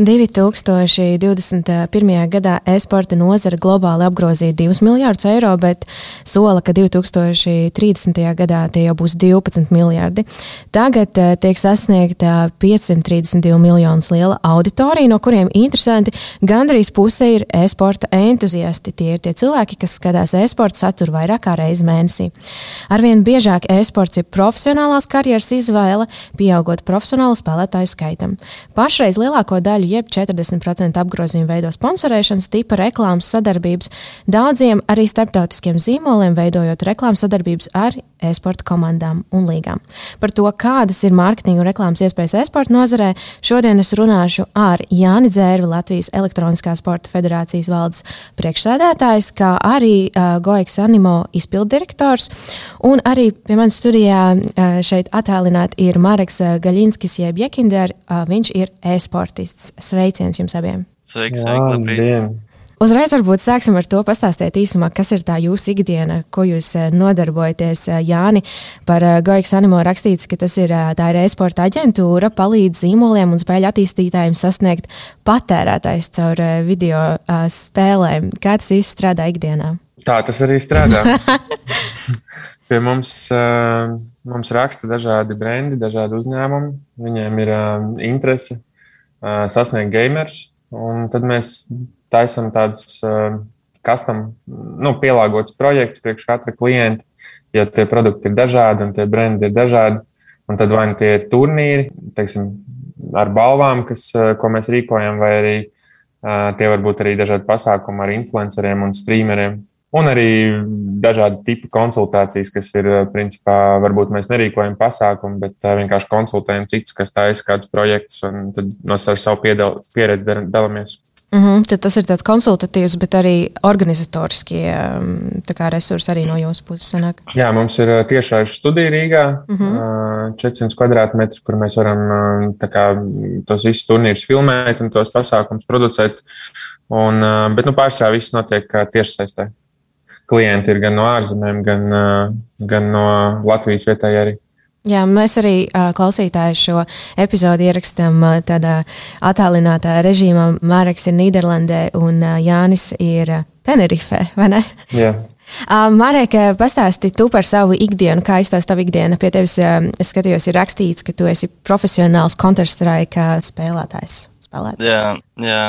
2021. gadā e-sporta nozara globāli apgrozīja 2 miljardus eiro, bet sola, ka 2030. gadā tie jau būs 12 miljardi. Tagad eh, tiek sasniegta 532 miljonus liela auditorija, no kuriem interesanti gandrīz puse ir e-sporta entuziasti. Tie ir tie cilvēki, kas skatās e-sporta saturu vairāk kā reizi mēnesī. Arvien biežāk e-sports ir profesionālās karjeras izvēle, pieaugot profesionālu spēlētāju skaitam. Pašreiz lielāko daļu jeb 40% apgrozījumu veido sponsorēšanas tipa reklāmas sadarbības, daudziem arī starptautiskiem zīmoliem, veidojot reklāmas sadarbības ar e-sporta komandām un līgām. Par to, kādas ir mārketinga un reklāmas iespējas e-sporta nozarē, šodien es runāšu ar Jāni Dzērvi, Latvijas Elektroniskā sporta federācijas valdes priekšsēdētājs, kā arī uh, Goiks Animo izpildirektors. Un arī pie manis studijā uh, šeit attēlināti ir Mareks Gaļinskis, jeb Jekinder. Uh, viņš ir e-sportists. Sveiciens jums abiem! Sveiki, sveiki, labrīt! Uzreiz varbūt sāksim ar to pastāstīt īsumā, kas ir tā jūsu ikdiena, ko jūs eh, nodarbojaties. Eh, Jāni, par eh, Goiks Animo rakstīts, ka tas ir tā ir e-sporta aģentūra, palīdz zīmoliem un spēļu attīstītājiem sasniegt patērētājs caur video spēlēm. Kā tas īsti strādā ikdienā? Tā tas arī strādā. Pie mums, mums raksta dažādi brendi, dažādi uzņēmumi. Viņiem ir interese sasniegt gamers, un tad mēs taisam tādus custom, nu, pielāgotus projektus priekš katra klienta, jo tie produkti ir dažādi un tie brendi ir dažādi. Un tad vai nu tie ir turnīri, teiksim, ar balvām, kas, ko mēs rīkojam, vai arī tie var būt arī dažādi pasākumi ar influenceriem un streameriem. Un arī dažādi tipi konsultācijas, kas ir, principā, varbūt mēs nerīkojam pasākumu, bet vienkārši konsultējam citus, kas taisa kādus projektus, un tad no savu pieredzi dalāmies. Mm -hmm, tad tas ir tāds konsultatīvs, bet arī organizatoriskie um, resursi arī no jūsu puses. Sanāk. Jā, mums ir uh, tiešā studija Rīgā, mm -hmm. 400 km2, kur mēs varam kā, tos visus turnīrus filmēt un tos pasākumus producēt. Un, bet nu, pārsvarā viss notiek tiešsaistē. Klienti ir gan no ārzemēm, gan, gan no Latvijas vietējā arī. Jā, mēs arī klausītāju šo epizodi ierakstām tādā attālinātā režīmā. Māreks ir Nīderlandē un Jānis ir Tenerifē, vai ne? Jā. Marek, pastāsti tu par savu ikdienu, kā izstāsta tava ikdiena. Pie tevis, es skatījos, ir rakstīts, ka tu esi profesionāls Counter-Strike spēlētājs. spēlētājs. Jā, jā,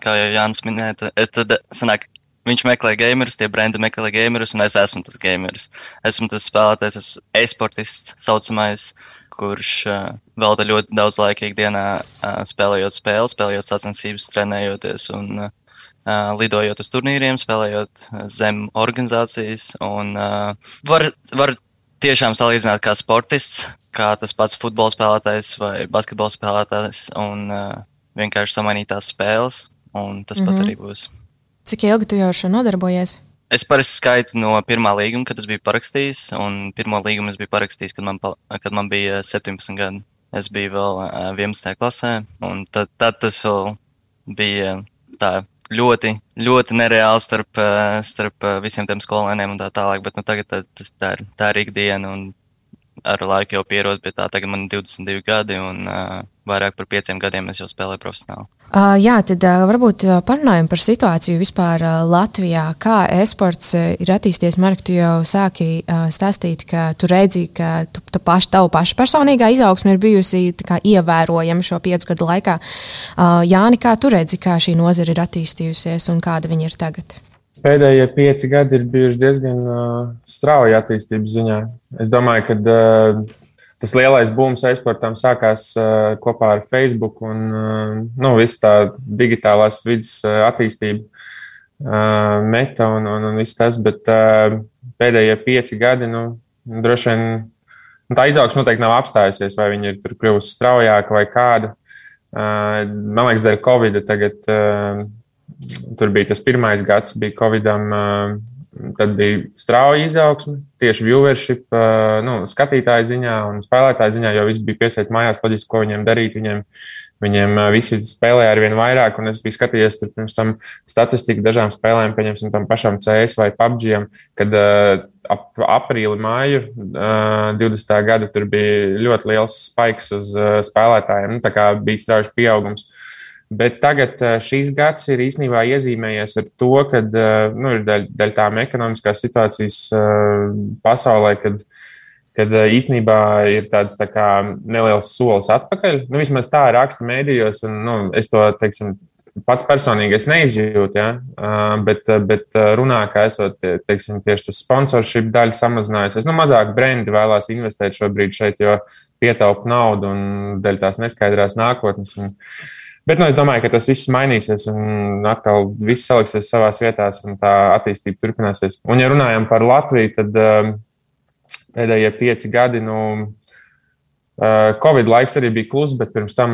kā jau Jānis minēja, es tad sanāk, Viņš meklē gamerus, tie brendi meklē gamerus, un es esmu tas gameris. Esmu tas spēlētājs, esmu e-sportists, saucamais, kurš uh, velta ļoti daudz laika ikdienā uh, spēlējot spēles, spēlējot sacensības, trenējoties un uh, lidojot uz turnīriem, spēlējot zem organizācijas. Un, uh, var, var tiešām salīdzināt kā sportists, kā tas pats futbola spēlētājs vai basketbola spēlētājs, un uh, vienkārši samainīt tās spēles, un tas mm -hmm. pats mhm. arī būs. Cik ilgi tu jau ar šo nodarbojies? Es parasti skaitu no pirmā līguma, kad es biju parakstījis. Un pirmo līgumu es biju parakstījis, kad man, kad man bija 17 gadi. Es biju vēl 11. klasē, un tad, tad tas vēl bija tā ļoti, ļoti nereāli starp, starp visiem tiem skolēniem un tā tālāk. Bet nu, tagad tā, tas, tā, ir, tā ir ikdiena, un ar laiku jau pierod pie tā. Tagad man ir 22 gadi, un uh, vairāk par pieciem gadiem es jau spēlēju profesionāli. Uh, jā, tad uh, varbūt parunājam par situāciju vispār uh, Latvijā. Kā e-sports ir attīstījies? Mark, tu jau sāki stāstīt, ka tu redzi, ka tu, tu paš, tavu pašu personīgā izaugsme ir bijusi kā, ievērojama šo piecu gadu laikā. Jāni, kā tu redzi, kā šī nozara ir attīstījusies un kāda viņa ir tagad? Pēdējie pieci gadi ir bijuši diezgan uh, strauji attīstības ziņā. Es domāju, ka uh, tas lielais būms eksportam sākās uh, kopā ar Facebook un uh, nu, visu tā digitālās vidas uh, attīstību, uh, meta un, un, un viss tas. Bet uh, pēdējie pieci gadi, nu, droši vien nu, tā izaugsme noteikti nav apstājusies, vai viņi ir kļuvusi straujāka vai kāda. Uh, man liekas, dēļ Covid tagad. Uh, Tur bija tas pirmais gads, bija Covidam. Uh, tad bija strauja izaugsme tieši viewership, nu, skatītāju ziņā un spēlētāju ziņā, jo viss bija piesaisti mājās, loģiski, ko viņiem darīt. Viņiem, Viņiem visi spēlēja ar vien vairāk, un es biju skatījies pirms tam statistiku dažām spēlēm, pieņemsim, tam pašam CS vai PUBG, kad uh, ap aprīli, māju uh, 20. gada tur bija ļoti liels spaiks uz uh, spēlētājiem. Nu, tā kā bija strauji pieaugums. Bet tagad šīs gads ir īstenībā iezīmējies ar to, ka nu, ir daļa daļ tām ekonomiskās situācijas pasaulē, kad kad eh, īsnībā ir tāds tā kā neliels solis atpakaļ. Nu, vismaz tā raksta mēdījos, un nu, es to teiksim, pats personīgi neizjūtu, ja? bet, bet runā, ka esot teiksim, tieši tas sponsorship daļa samazinājusies. Nu, mazāk brendi vēlās investēt šobrīd šeit, jo pietaupa naudu un dēļ tās neskaidrās nākotnes. Un, Bet nu, es domāju, ka tas viss mainīsies, un atkal viss saliksies savā vietā, un tā attīstība turpināsies. Un, ja runājam par Latviju, tad uh, pēdējie pieci gadi. Nu, Covid laiks arī bija kluss, bet pirms tam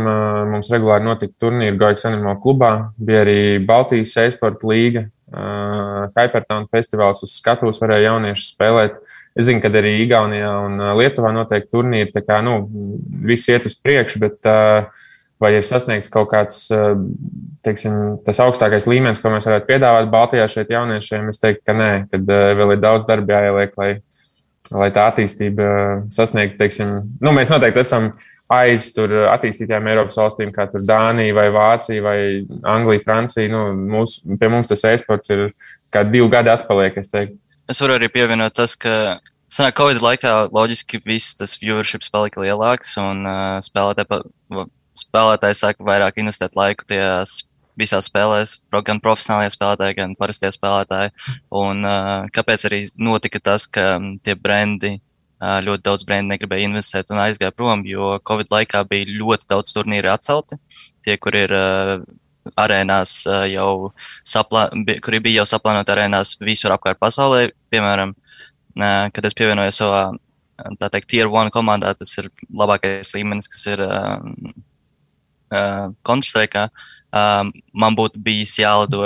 mums regulāri notika turnīri Gaujas Animal klubā. Bija arī Baltijas e-sporta līga, Hypertown festivāls uz skatuves varēja jaunieši spēlēt. Es zinu, ka arī Igaunijā un Lietuvā notiek turnīri, tā kā nu, viss iet uz priekšu, bet vai ir sasniegts kaut kāds teiksim, tas augstākais līmenis, ko mēs varētu piedāvāt Baltijā šeit jauniešiem, es teiktu, ka nē, kad vēl ir daudz darba jāieliek, lai lai tā attīstība sasniegtu, teiksim, nu, mēs noteikti esam aiz tur attīstītām Eiropas valstīm, kā Dānija vai Vācija vai Anglija, Francija. Nu, mūs, pie mums tas e-sports ir kā divi gadi atpaliek, es teiktu. Es varu arī pievienot tas, ka Sanāk, Covid laikā loģiski viss tas viewerships palika lielāks un uh, spēlētāji, spēlētāji sāka vairāk investēt laiku tajās visās spēlēs, gan profesionālie spēlētāji, gan parastie spēlētāji. Un, uh, kāpēc arī notika tas, ka tie brendi, uh, ļoti daudz brendi negribēja investēt un aizgāja prom, jo Covid laikā bija ļoti daudz turnīru atcelti. Tie, kur ir uh, arēnās uh, jau, saplā, kuri bija jau saplānoti arēnās visur apkārt pasaulē, piemēram, uh, kad es pievienojos savā, tā teikt, tier one komandā, tas ir labākais līmenis, kas ir uh, uh, Counter-Strike um, man būtu bijis jālido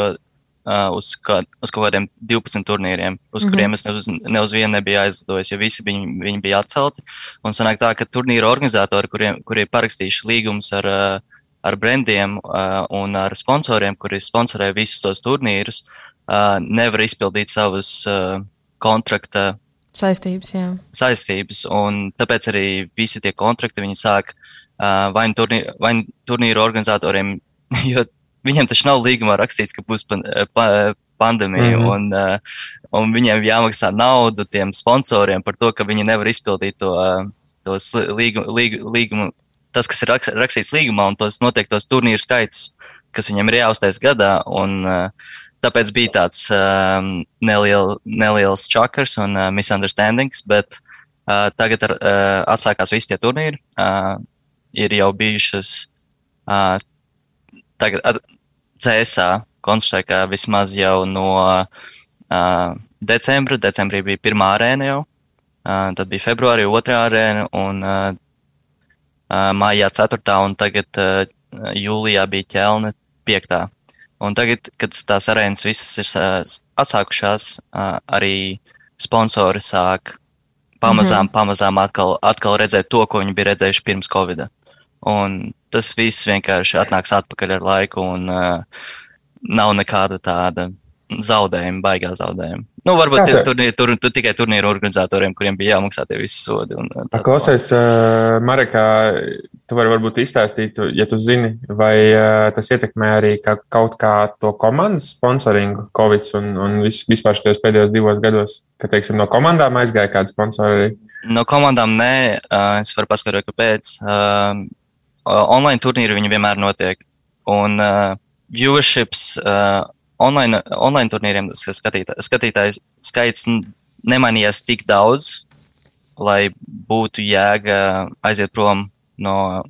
uh, uz, kā, uz kaut kādiem 12 turnīriem, uz mm -hmm. kuriem es ne uz, ne uz vienu nebiju aizlidojis, jo visi viņi, viņi bija atcelti. Un sanāk tā, ka turnīra organizatori, kuriem, kuri ir parakstījuši līgumus ar, uh, ar brandiem uh, un ar sponsoriem, kuri sponsorē visus tos turnīrus, uh, nevar izpildīt savus uh, kontrakta saistības. Jā. Saistības, un tāpēc arī visi tie kontrakti viņi sāk uh, vai nu turnīru, vai nu turnīru organizatoriem jo viņiem taču nav līgumā rakstīts, ka būs pan, pa, pandēmija, mm -hmm. un, un viņiem jāmaksā naudu tiem sponsoriem par to, ka viņi nevar izpildīt to, tos līgumu, līgu, līgumu, tas, kas ir rakstīts līgumā, un tos noteiktos turnīru skaitus, kas viņiem ir jāuztais gadā. Un, tāpēc bija tāds um, neliel, neliels čakars un uh, misunderstandings, bet uh, tagad ar, uh, atsākās visi tie turnīri. Uh, ir jau bijušas uh, tagad CSA konstruēja vismaz jau no uh, decembra. Decembrī bija pirmā arēna jau, uh, tad bija februārī otrā arēna un uh, uh, mājā ceturtā un tagad uh, jūlijā bija ķelne piektā. Un tagad, kad tās arēnas visas ir uh, atsākušās, uh, arī sponsori sāk pamazām, mm -hmm. pamazām atkal, atkal redzēt to, ko viņi bija redzējuši pirms Covid. -a. Un tas viss vienkārši atnāks atpakaļ ar laiku, un uh, nav nekāda tāda zaudējuma, baigā zaudējuma. Nu, varbūt tur, tur, tur, tur tikai turnīru organizatoriem, kuriem bija jāmaksā tie visi sodi. Klausies, uh, Marekā, tu vari varbūt izstāstīt, ja tu zini, vai uh, tas ietekmē arī ka kaut kā to komandas sponsoringu, Covid un, un vis, vispār šajos pēdējos divos gados, ka, teiksim, no komandām aizgāja kāds sponsori? No komandām nē, uh, es varu paskaidrot, kāpēc. Uh, online turnīri viņi vienmēr notiek. Un uh, viewerships uh, online, online turnīriem skatītā, skatītājs skaits nemainījās tik daudz, lai būtu jēga aiziet prom no.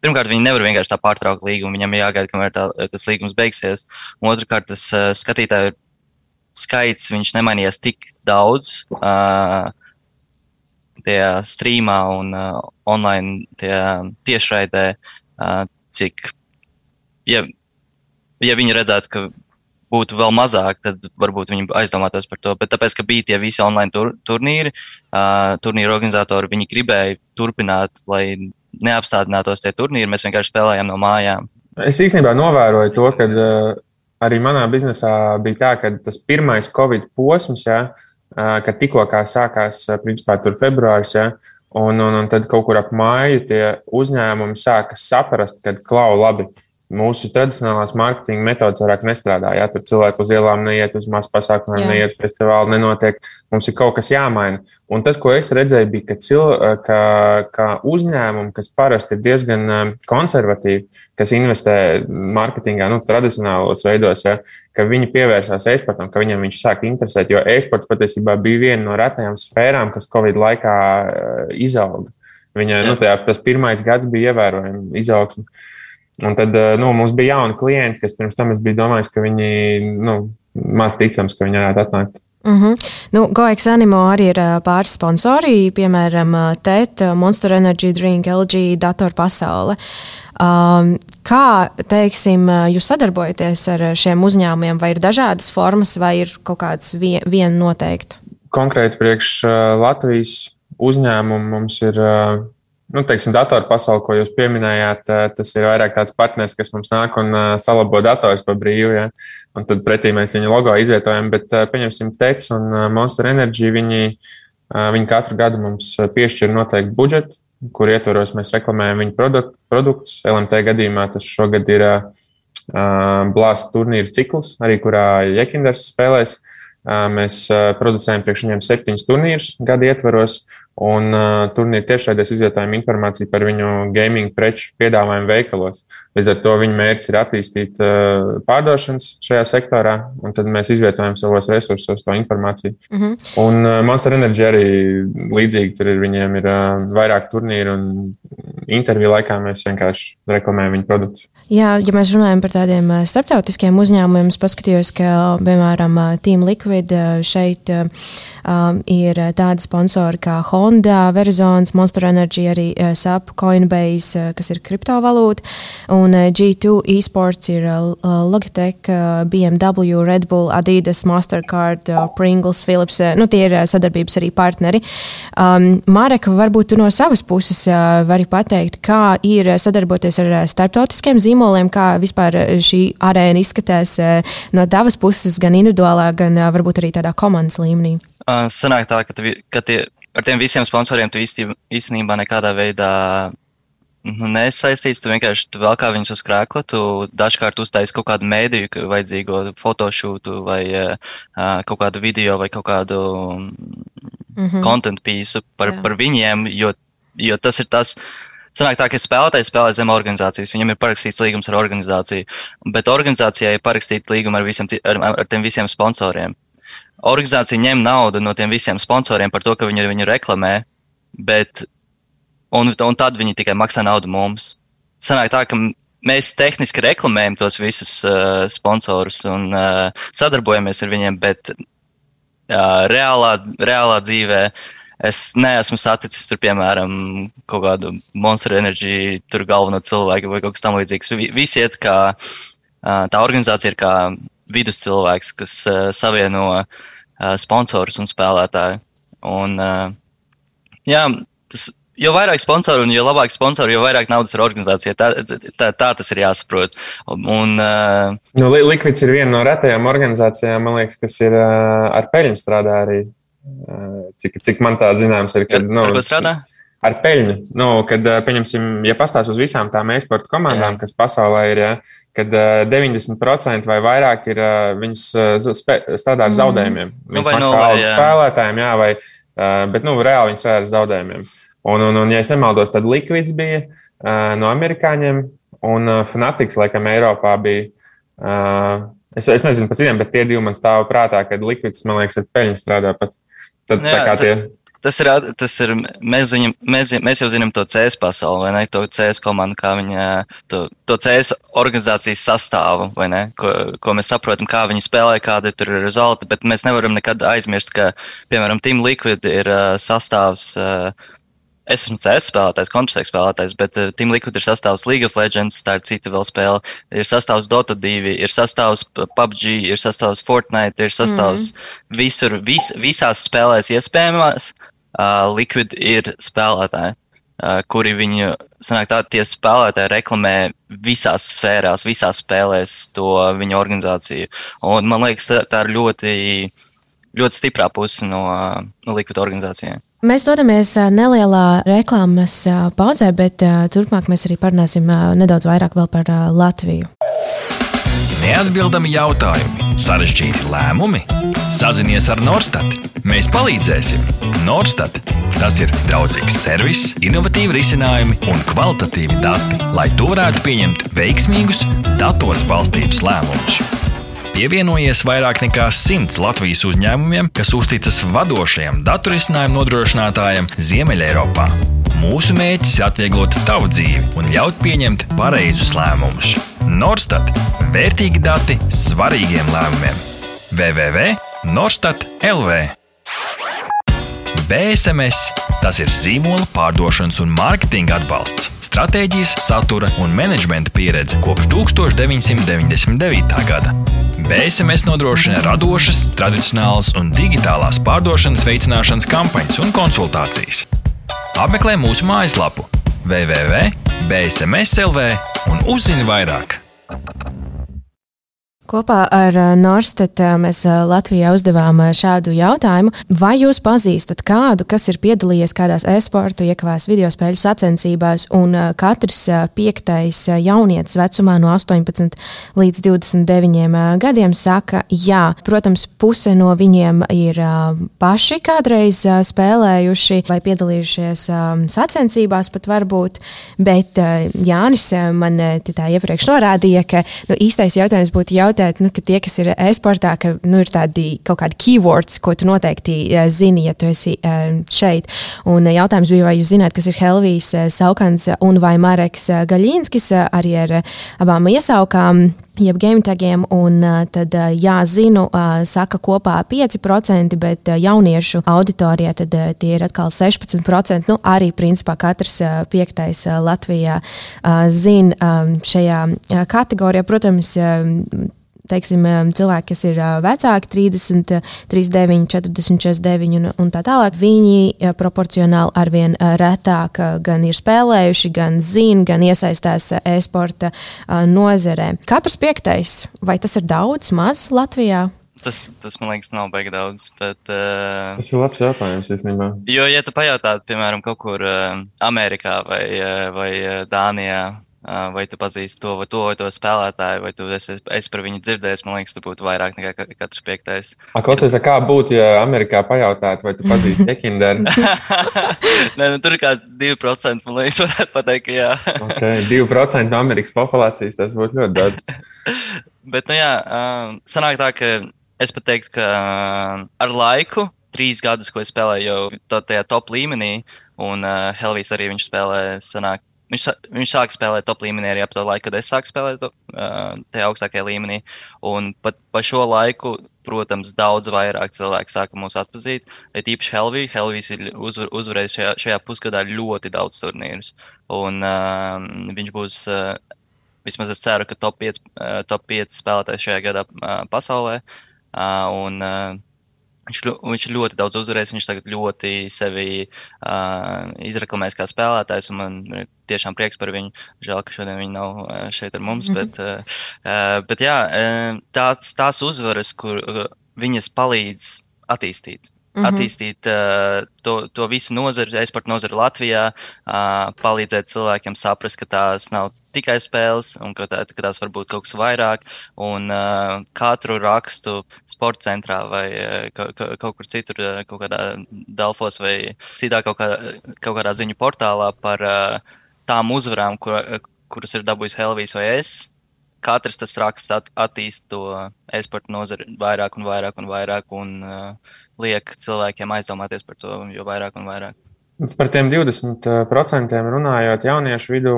Pirmkārt, viņi nevar vienkārši tā pārtraukt līgumu, viņam ir jāgaida, kamēr tā, tas līgums beigsies. Un otrkārt, tas uh, skatītāju skaits nemainījās tik daudz. Uh, tajā streamā un uh, online tiešraidē, uh, cik, ja, ja viņi redzētu, ka būtu vēl mazāk, tad varbūt viņi aizdomātos par to. Bet tāpēc, ka bija tie visi online tur, turnīri, uh, turnīru organizatori, viņi gribēja turpināt, lai neapstādinātos tie turnīri. Mēs vienkārši spēlējām no mājām. Es īstenībā novēroju to, ka uh, arī manā biznesā bija tā, ka tas pirmais Covid posms, ja, uh, kad tikko sākās, principā, februāris, ja, un, un, un tad kaut kur ap māju tie uzņēmumi sāka saprast, ka klau labi mūsu tradicionālās mārketinga metodas vairāk nestrādā. Ja tur cilvēki uz ielām neiet, uz masu pasākumiem, Jā. neiet, festivāli nenotiek. Mums ir kaut kas jāmaina. Un tas, ko es redzēju, bija, ka, cil, ka, ka uzņēmumi, kas parasti ir diezgan um, konservatīvi, kas investē mārketingā, nu, tradicionālos veidos, ja, ka viņi pievērsās e-sportam, ka viņiem viņš sāk interesēt. Jo e-sports patiesībā bija viena no retajām sfērām, kas Covid laikā uh, izauga. Viņai, nu, tajā, tas pirmais gads bija ievērojami izaugsme. Un tad eh, nu, mums bija jauni klienti, kas pirms tam es biju domājis, ka viņi nu, maz ticams, ka viņi varētu atnākt. Mm -hmm. nu, GoEx Animo arī ir eh, pāris sponsori, piemēram, eh, TET, Monster Energy Drink, LG, Dator pasaule. Um, kā, teiksim, jūs sadarbojaties ar šiem uzņēmumiem, vai ir dažādas formas, vai ir kaut kāds vien, viena noteikta? Konkrēti priekš Latvijas uzņēmumu mums ir nu, teiksim, datoru pasauli, ko jūs pieminējāt, tas ir vairāk tāds partners, kas mums nāk un salabo datorus pa brīvu. Ja? Un tad pretī mēs viņu logo izvietojam, bet pieņemsim TEC un Monster Energy. Viņi, viņi katru gadu mums piešķir noteiktu budžetu, kur ietvaros mēs reklamējam viņu produkt, produktus. LMT gadījumā tas šogad ir blāzta turnīra cikls, arī kurā Jekinders spēlēs. Mēs producējam priekš viņiem septiņus turnīrus gada ietvaros, Un uh, turnīra tiešraidēs izvietojam informāciju par viņu gaming preču piedāvājumu veikalos. Līdz ar to viņa mērķis ir attīstīt uh, pārdošanas šajā sektorā, un tad mēs izvietojam savos resursos to informāciju. Mm -hmm. Un uh, Monster Energy arī līdzīgi tur ir, viņiem ir uh, vairāk turnīru un interviju laikā mēs vienkārši reklamējam viņu produktus. Jā, ja mēs runājam par tādiem uh, starptautiskiem uzņēmumiem, es paskatījos, ka, piemēram, uh, Team Liquid uh, šeit um, ir tādi sponsori kā Honda. Honda, Verizons, Monster Energy, arī uh, SAP, Coinbase, uh, kas ir kriptovalūta, un uh, G2 eSports ir Logitech, BMW, Red Bull, Adidas, Mastercard, Pringles, Philips. Nu, tie ir sadarbības arī partneri. Um, Marek, varbūt tu no savas puses vari pateikt, kā ir sadarboties ar starptautiskiem zīmoliem, kā vispār šī arēna izskatās no tavas puses, gan individuālā, gan varbūt arī tādā komandas līmenī. Sanāk tā, ka, tevi, ka tie ar tiem visiem sponsoriem tu īstenībā nekādā veidā nu, nesaistīts. Tu vienkārši tu vēl kā viņus uz krēkla, tu dažkārt uztaisi kaut kādu mēdīju, vajadzīgo fotošūtu vai uh, kaut kādu video vai kaut kādu mm -hmm. content pīsu par, Jā. par viņiem, jo, jo tas ir tas. Sanāk tā, ka spēlētājs spēlē zem organizācijas, viņam ir parakstīts līgums ar organizāciju, bet organizācijai ir parakstīts līgums ar, visiem, ar, ar tiem visiem sponsoriem organizācija ņem naudu no tiem visiem sponsoriem par to, ka viņi viņu reklamē, bet, un, un tad viņi tikai maksā naudu mums. Sanāk tā, ka mēs tehniski reklamējam tos visus uh, sponsorus un uh, sadarbojamies ar viņiem, bet uh, reālā, reālā dzīvē es neesmu saticis tur, piemēram, kaut kādu Monster Energy, tur galveno cilvēku vai kaut kas tamlīdzīgs. Visi iet kā, uh, tā organizācija ir kā viduscilvēks, kas uh, savieno uh, sponsorus un spēlētāju. Un, uh, jā, tas, jo vairāk sponsoru un jo labāk sponsoru, jo vairāk naudas ir organizācijai. Tā, tā, tā tas ir jāsaprot. Un, uh, nu, Likvids ir viena no retajām organizācijām, man liekas, kas ir uh, ar peļņu strādā arī. Uh, cik, cik man tā zināms, ir. Kad, nu, ar ko strādā? Ar peļņu. Nu, kad, pieņemsim, ja pastāstās uz visām tām e-sporta komandām, Jā. kas pasaulē ir, ja, kad 90% vai vairāk ir viņas strādā ar mhm. zaudējumiem. Mm. Viņas nu, maksā algu spēlētājiem, jā, vai, bet nu, reāli viņas strādā ar zaudējumiem. Un, un, un, ja es nemaldos, tad likvids bija no amerikāņiem, un Fanatics, laikam, Eiropā bija. Es, es nezinu par citiem, bet tie divi man stāv prātā, kad likvids, man liekas, ar peļņu strādā pat. Tad, jā, tā kā tie. Tas ir, tas ir mēs, ziņam, mēs, mēs jau zinām to CS pasauli, vai ne? To CS komandu, kā viņa, to, to CS organizācijas sastāvu, vai ne? Ko, ko mēs saprotam, kā viņi spēlē, kādi tur ir rezultāti, bet mēs nevaram nekad aizmirst, ka, piemēram, Team Liquid ir uh, sastāvs uh, Es esmu CS spēlētājs, Counter-Strike spēlētājs, bet uh, Team Liquid ir sastāvs League of Legends, tā ir cita vēl spēle. Ir sastāvs Dota 2, ir sastāvs PUBG, ir sastāvs Fortnite, ir sastāvs mm. visur, vis, visās spēlēs iespējamās. Uh, Liquid ir spēlētāji, uh, kuri viņu, sanāk tā, tie spēlētāji reklamē visās sfērās, visās spēlēs to viņa organizāciju. Un man liekas, tā, tā ir ļoti, ļoti stiprā puse no, no Liquid organizācijām. Mēs dodamies nelielā reklāmas pauzē, bet turpmāk mēs arī parunāsim nedaudz vairāk par Latviju. Neatbildami jautājumi, sarežģīti lēmumi. Sazinies ar Norstat. Mēs palīdzēsim. Norstat. Tas ir draudzīgs servis, innovatīvi risinājumi un kvalitatīvi dati, lai tu varētu pieņemt veiksmīgus, datos balstītus lēmumus. Pievienojies vairāk nekā simts Latvijas uzņēmumiem, kas uzticas vadošajam datorisinājumu nodrošinātājam Ziemeļeiropā. Mūsu mērķis ir atvieglot tavu dzīvi un ļaut pieņemt pareizus lēmumus. Norstat - vērtīgi dati svarīgiem lēmumiem. www.norstat LV BSMS tas ir zīmola pārdošanas un mārketinga atbalsts, stratēģijas, satura un menedžmenta pieredze kopš 1999. gada. BSMS nodrošina radošas, tradicionālas un digitālās pārdošanas veicināšanas kampaņas un konsultācijas. Apmeklē mūsu mājaslapu www.bsms.lv un uzzini vairāk! Kopā ar eh, Norstat eh, mēs eh, Latvijā uzdevām šādu jautājumu. Vai jūs pazīstat kādu, kas ir piedalījies kādās e-sporta, iekavās video spēļu sacensībās, un katrs piektais jaunietis vecumā no 18 līdz 29 gadiem saka, jā, protams, puse no viņiem ir paši kādreiz spēlējuši vai piedalījušies sacensībās pat varbūt, bet Jānis man tā iepriekš norādīja, ka nu, īstais jautājums būtu jautājums, vērtēt, nu, ka tie, kas ir e-sportā, ka nu, ir tādi kaut kādi keywords, ko tu noteikti uh, zini, ja tu esi uh, šeit. Un uh, jautājums bija, vai jūs zināt, kas ir Helvijas uh, Saukants un vai Mareks uh, Gaļīnskis uh, arī ar uh, abām iesaukām jeb game tagiem, un tad, jā, zinu, saka kopā 5%, bet jauniešu auditorijā tad tie ir atkal 16%. Nu, arī, principā, katrs piektais Latvijā zina šajā kategorijā. Protams, teiksim, cilvēki, kas ir vecāki, 30, 39, 40, 49 un, un tā tālāk, viņi proporcionāli arvien retāk gan ir spēlējuši, gan zina, gan iesaistās e-sporta nozarē. Katrs piektais, vai tas ir daudz, maz Latvijā? Tas, tas man liekas, nav baigi daudz. Bet, uh, tas ir labs jautājums īstenībā. Jo, ja tu pajautātu, piemēram, kaut kur uh, Amerikā vai, uh, vai Dānijā, vai tu pazīsti to vai to, vai to spēlētāju, vai tu esi, esi par viņu dzirdējis. Man liekas, tu būtu vairāk nekā katrs piektais. Klausies, kā būtu, ja Amerikā pajautātu, vai tu pazīsti Ekinderu? Nē, nu, tur kā 2% man liekas, varētu pateikt, ka jā. okay, 2% no Amerikas populācijas tas būtu ļoti daudz. Bet, nu jā, sanāk tā, ka es pat teiktu, ka ar laiku, trīs gadus, ko es spēlēju jau tajā top līmenī, un uh, Helvijas arī viņš spēlē, sanāk, Viņš, viņš sāka spēlēt top līmenī arī ap to laiku, kad es sāku spēlēt to, uh, tajā augstākajā līmenī. Un pat pa šo laiku, protams, daudz vairāk cilvēku sāka mūs atpazīt. Ir īpaši Helvija. Helvijas ir uzvar, uzvarējis šajā, šajā pusgadā ļoti daudz turnīrus. Un uh, viņš būs, uh, vismaz es ceru, ka top 5, uh, top 5 spēlētājs šajā gadā uh, pasaulē. Uh, un, uh, Viņš, viņš ļoti daudz uzvarējis. Viņš tagad ļoti sevi uh, izreklamēs kā spēlētājs, un man ir tiešām prieks par viņu. Žēl, ka šodien viņi nav uh, šeit ar mums. Mm -hmm. bet, uh, bet jā, tās, tās uzvaras, kur uh, viņas palīdz attīstīt Mm -hmm. Attīstīt uh, to, to visu nozaru, e-sporta nozaru Latvijā, uh, palīdzēt cilvēkiem saprast, ka tās nav tikai spēles, un ka, tā, ka tās var būt kaut kas vairāk. Un uh, katru rakstu sporta centrā vai uh, ka, ka, kaut kur citur, uh, kaut kādā Delfos vai citā kaut, kā, kaut kādā ziņu portālā par uh, tām uzvarām, kur, kuras ir dabūjis Helvijas vai es katrs tas raksts at, attīst to e-sporta nozari vairāk un vairāk un vairāk. Un, uh, liek cilvēkiem aizdomāties par to jo vairāk un vairāk. Par tiem 20% runājot jauniešu vidū,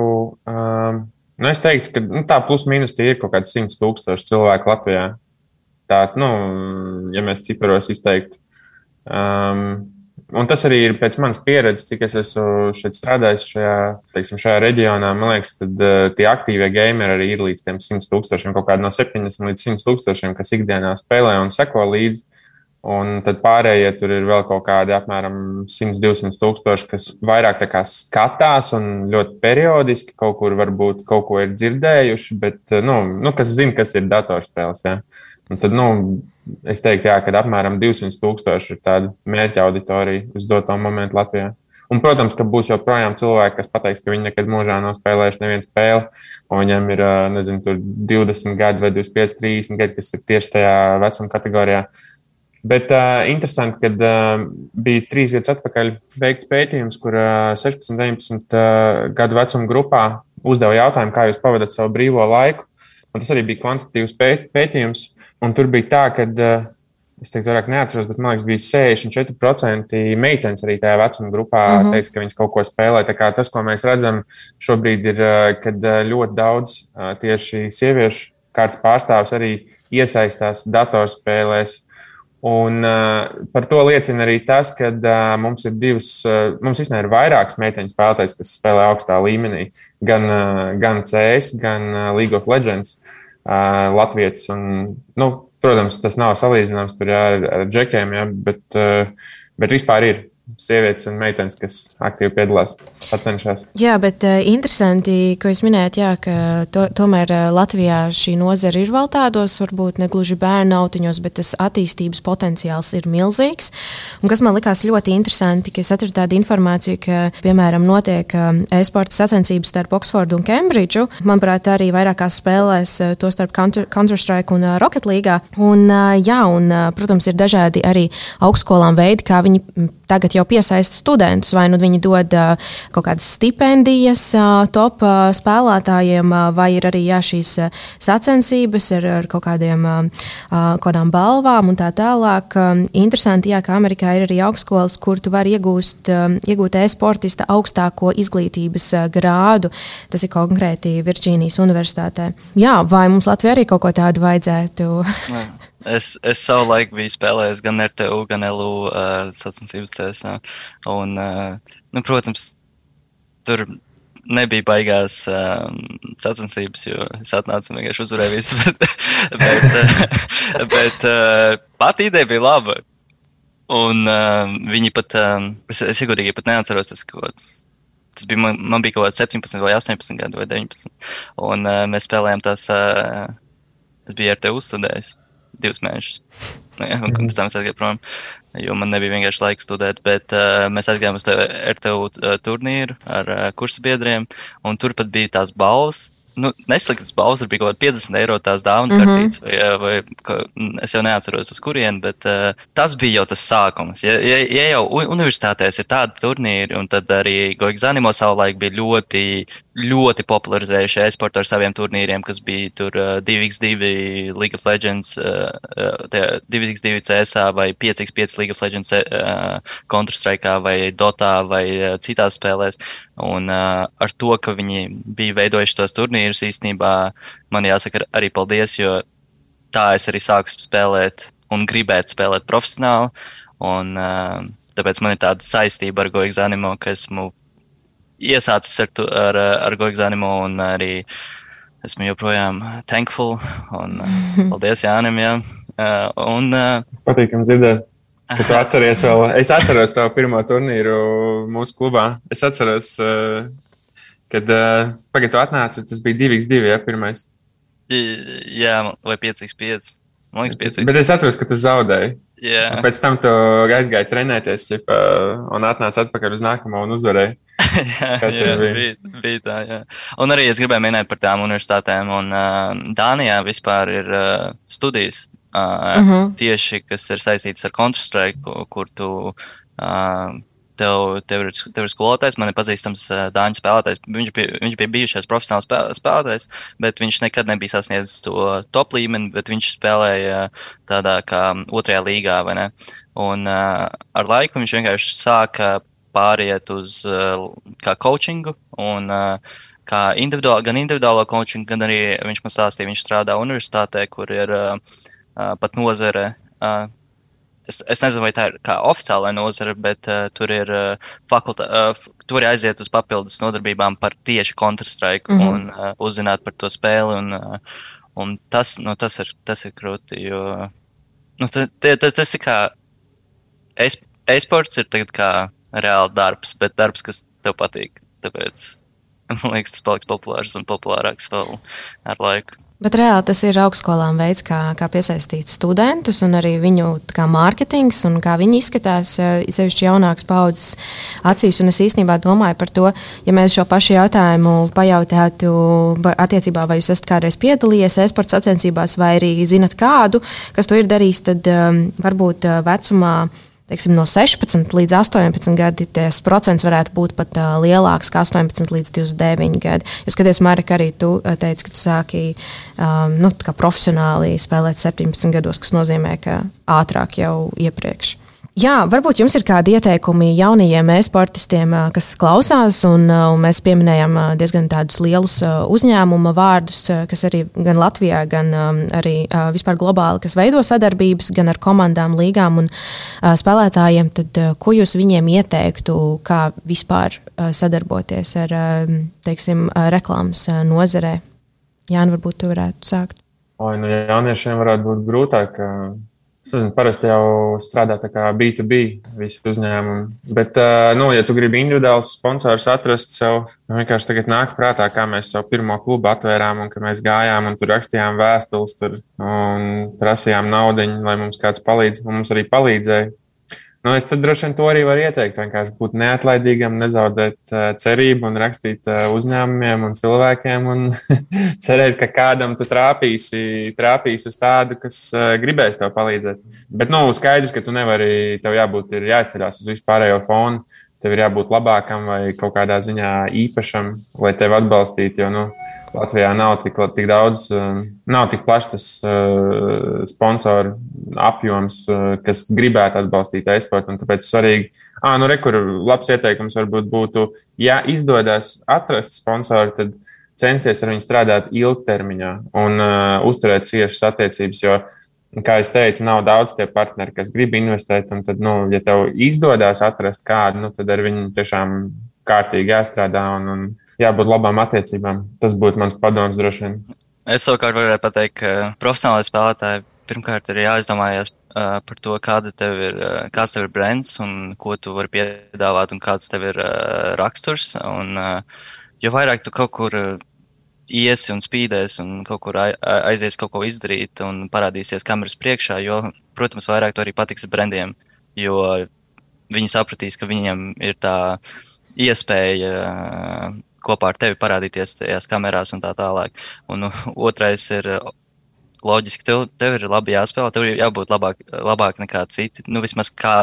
um, nu es teiktu, ka nu, tā plus mīnus tie ir kaut kādi 100 tūkstoši cilvēku Latvijā. Tā, nu, ja mēs ciparos izteiktu, um, Un tas arī ir pēc manas pieredzes, cik es esmu šeit strādājis šajā, teiksim, šajā reģionā. Man liekas, ka uh, tie aktīvie gameri arī ir līdz 100 tūkstošiem, kaut kādi no 70 līdz 100 tūkstošiem, kas ikdienā spēlē un seko līdzi. Un tad pārējie tur ir vēl kaut kādi apmēram 100-200 tūkstoši, kas vairāk skatās un ļoti periodiski kaut kur varbūt kaut ko ir dzirdējuši, bet nu, nu, kas zina, kas ir datorspēles. Ja? Un tad, nu, es teiktu, jā, ka apmēram 200 tūkstoši ir tāda mērķa auditorija uz doto momentu Latvijā. Un, protams, ka būs joprojām cilvēki, kas pateiks, ka viņi nekad mūžā nav spēlējuši nevienu spēli, un viņiem ir nezinu, 20 gadi vai 25, 30 gadi, kas ir tieši tajā vecuma kategorijā. Bet uh, interesanti, ka uh, bija trīs gadus atpakaļ veikts pētījums, kur uh, 16, 19 uh, gadu vecuma grupā uzdeva jautājumu, kā jūs pavadat savu brīvo laiku. Un tas arī bija kvantitatīvs pēt, pētījums. Un tur bija tā, ka, uh, es teiktu, vairāk neatceros, bet man liekas, bija 64% meitenes arī tajā vecuma grupā uh mhm. -huh. teica, ka viņas kaut ko spēlē. Tas, ko mēs redzam šobrīd, ir, uh, kad uh, ļoti daudz uh, tieši sieviešu kārtas pārstāvs arī iesaistās datorspēlēs. Un uh, par to liecina arī tas, ka uh, mums ir divas, uh, mums īstenībā ir vairākas meiteņu spēlētājas, kas spēlē augstā līmenī, gan, uh, gan CS, gan uh, League of Legends uh, Latvijas. Nu, protams, tas nav salīdzināms ar, ar džekiem, ja, bet, uh, bet vispār ir sievietes un meitenes, kas aktīvi piedalās, sacenšas. Jā, bet uh, interesanti, ko jūs minējāt, jā, ka to, tomēr uh, Latvijā šī nozara ir vēl tādos, varbūt ne gluži bērnu autiņos, bet tas attīstības potenciāls ir milzīgs. Un kas man likās ļoti interesanti, ka es atradu tādu informāciju, ka, piemēram, notiek uh, e-sporta sacensības starp Oksfordu un Kembridžu. Manuprāt, arī vairākās spēlēs, uh, to starp Counter-Strike un uh, Rocket League. Un, uh, jā, un, uh, protams, ir dažādi arī augstskolām veidi, kā viņi tagad jau piesaista studentus. Vai nu viņi dod kaut kādas stipendijas top spēlētājiem, vai ir arī jā, šīs sacensības ar, ar kaut kādiem uh, kādām balvām un tā tālāk. Interesanti, jā, ka Amerikā ir arī augstskolas, kur tu vari iegūst, iegūt e-sportista augstāko izglītības grādu. Tas ir konkrēti Virģīnijas Universitātē. Jā, vai mums Latvijā arī kaut ko tādu vajadzētu? Es, es savu laiku biju spēlējis gan RTU, gan LU uh, sacensības cēsā. Un, uh, nu, protams, tur nebija baigās um, sacensības, jo es atnācu un vienkārši uzvarēju visu. Bet, bet, uh, bet uh, pati ideja bija laba. Un uh, viņi pat, um, es, es iegodīgi pat neatceros, tas kaut kāds. Tas bija, man, man bija kaut kāds 17 vai 18 gadi vai 19. Un uh, mēs spēlējām tās, uh, es biju ar tevi uzstudējis divus mēnešus. Nu, ja, un pēc tam es aizgāju prom, jo man nebija vienkārši laiks studēt. Bet uh, mēs aizgājām uz RTU uh, turnīru ar uh, kursu biedriem, un tur pat bija tās balvas nu, nesliktas balvas, bija kaut kāda 50 eiro tās dāvana mm -hmm. kartītes, vai, vai ka, es jau neatceros, uz kurieni, bet uh, tas bija jau tas sākums. Ja, ja, ja jau universitātēs ir tādi turnīri, un tad arī Goigzanimo savulaik bija ļoti, ļoti popularizējuši e-sportu ar saviem turnīriem, kas bija tur uh, 2x2 League of Legends, uh, uh, 2x2 CSA vai 5x5 League of Legends uh, Counter-Strike vai Dotā vai uh, citās spēlēs. Un uh, ar to, ka viņi bija veidojuši tos turnīrus, īstenībā man jāsaka arī paldies, jo tā es arī sāku spēlēt un gribētu spēlēt profesionāli. Un, uh, tāpēc man ir tāda saistība ar Goigs Animo, ka esmu iesācis ar, tu, ar, ar Goigs Animo un arī esmu joprojām thankful. Un, uh, paldies Jānim, jā. Uh, un, uh, Patīkam dzirdēt. Tu atceries vēl, es atceros to pirmo turnīru mūsu klubā. Es atceros, uh, kad uh, pagaidu atnāca, tas bija 2x2, ja pirmais. Jā, vai 5x5. Man liekas, 5x5. Bet es atceros, ka tu zaudēji. Jā. Un pēc tam tu aizgāji trenēties ķipa, un atnāci atpakaļ uz nākamo un uzvarēji. jā, jā bija? Bija, bija tā, jā. Un arī es gribēju minēt par tām universitātēm. Un uh, Dānijā vispār ir uh, studijas Uh, uh -huh. Tieši kas ir saistīts ar Counter-Strike, kur tu. Uh, Tev, tev, ir, tev ir skolotājs, man ir pazīstams uh, dāņu spēlētājs. Viņš bija, viņš bija bijušais profesionāls spēlētājs, bet viņš nekad nebija sasniedzis to top līmeni, bet viņš spēlēja tādā kā otrajā līgā? Un uh, ar laiku viņš vienkārši sāka pāriet uz uh, kā coachingu un uh, kā individuāli, gan individuālo coachingu, gan arī viņš man stāstīja, viņš strādā universitātē, kur ir uh, pat nozare es, es nezinu, vai tā ir kā oficiālā nozara, bet uh, tur ir uh, fakultā, uh, tur ir aiziet uz papildus nodarbībām par tieši Counter-Strike mm -hmm. un uh, uzzināt par to spēli. Un, uh, un tas, nu, tas, ir, tas ir krūti, jo nu, tas, tas, tas ir kā e-sports ir tagad kā reāli darbs, bet darbs, kas tev patīk. Tāpēc man liekas, tas paliks populārs un populārāks vēl ar laiku. Bet reāli tas ir augstskolām veids, kā, kā piesaistīt studentus un arī viņu mārketings un kā viņi izskatās, eh, sevišķi jaunākas paudzes acīs. Un es īstenībā domāju par to, ja mēs šo pašu jautājumu pajautātu attiecībā, vai jūs esat kādreiz piedalījies e-sporta sacensībās vai arī zinat kādu, kas to ir darījis, tad um, varbūt eh, vecumā teiksim, no 16 līdz 18 gadi tas procents varētu būt pat uh, lielāks, kā 18 līdz 29 gadi. Jūs skaties, Marika, arī tu teici, ka tu sāki um, nu, profesionāli spēlēt 17 gados, kas nozīmē, ka ātrāk jau iepriekš. Jā, varbūt jums ir kādi ieteikumi jaunajiem e-sportistiem, kas klausās, un, un mēs pieminējām diezgan tādus lielus uzņēmumu vārdus, kas arī gan Latvijā, gan arī vispār globāli, kas veido sadarbības gan ar komandām, līgām un spēlētājiem. Tad, ko jūs viņiem ieteiktu, kā vispār sadarboties ar teiksim, reklāmas nozarē? Jā, varbūt tu varētu sākt. Oi, nu, jauniešiem varētu būt grūtāk Es nezinu, parasti jau strādā tā kā B2B visi uzņēmumi. Bet, nu, ja tu gribi individuāls sponsors atrast sev, nu, vienkārši tagad nāk prātā, kā mēs savu pirmo klubu atvērām un ka mēs gājām un tur rakstījām vēstules tur un prasījām naudu, lai mums kāds palīdz. Un mums arī palīdzēja. Nu, es droši vien to arī varu ieteikt. Vienkārši būt neatlaidīgam, nezaudēt uh, cerību un rakstīt uh, uzņēmumiem un cilvēkiem un cerēt, ka kādam tu trāpīsi, trāpīsi uz tādu, kas uh, gribēs tev palīdzēt. Bet, nu, skaidrs, ka tu nevari, tev jābūt, jāizceļās uz vispārējo fonu, tev ir jābūt labākam vai kaut kādā ziņā īpašam, lai tevi atbalstītu. Jo, nu, Latvijā nav tik, tik daudz, um, nav tik plašs tas uh, sponsoru apjoms, uh, kas gribētu atbalstīt e-sportu. Tāpēc svarīgi, ah, nu, rekur, labs ieteikums varbūt būtu, ja izdodas atrast sponsoru, tad censties ar viņu strādāt ilgtermiņā un uh, uzturēt ciešas attiecības. Jo, kā jau teicu, nav daudz tie partneri, kas grib investēt. Tad, nu, ja tev izdodas atrast kādu, nu, tad ar viņu tiešām kārtīgi jāstrādā. Un, un, jābūt labām attiecībām. Tas būtu mans padoms droši vien. Es savukārt varētu pateikt, ka profesionālai spēlētāji pirmkārt ir jāizdomājas uh, par to, kāda tev ir, uh, kāds tev ir brands un ko tu vari piedāvāt un kāds tev ir uh, raksturs. Un, uh, jo vairāk tu kaut kur uh, iesi un spīdēs un kaut kur aizies kaut ko izdarīt un parādīsies kameras priekšā, jo, protams, vairāk to arī patiks brandiem, jo viņi sapratīs, ka viņiem ir tā iespēja kopā ar tevi parādīties tajās kamerās un tā tālāk. Un nu, otrais ir loģiski, tev, tev ir labi jāspēlē, tev ir jābūt labāk, labāk nekā citi. Nu, vismaz kā,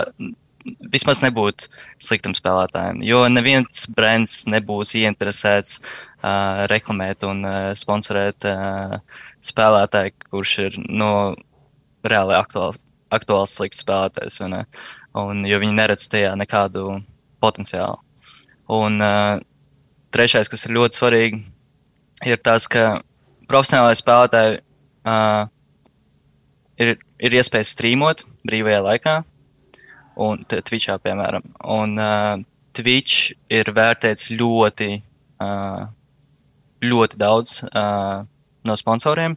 vismaz nebūt sliktam spēlētājam. Jo neviens brands nebūs ieinteresēts uh, reklamēt un uh, sponsorēt uh, spēlētāju, kurš ir no nu, reāli aktuāls, aktuāls slikts spēlētājs. Un, jo viņi neredz tajā nekādu potenciālu. Un, uh, trešais, kas ir ļoti svarīgi, ir tas, ka profesionālai spēlētāji uh, ir, ir iespēja streamot brīvajā laikā, un Twitchā, piemēram. Un uh, Twitch ir vērtēts ļoti, uh, ļoti daudz uh, no sponsoriem.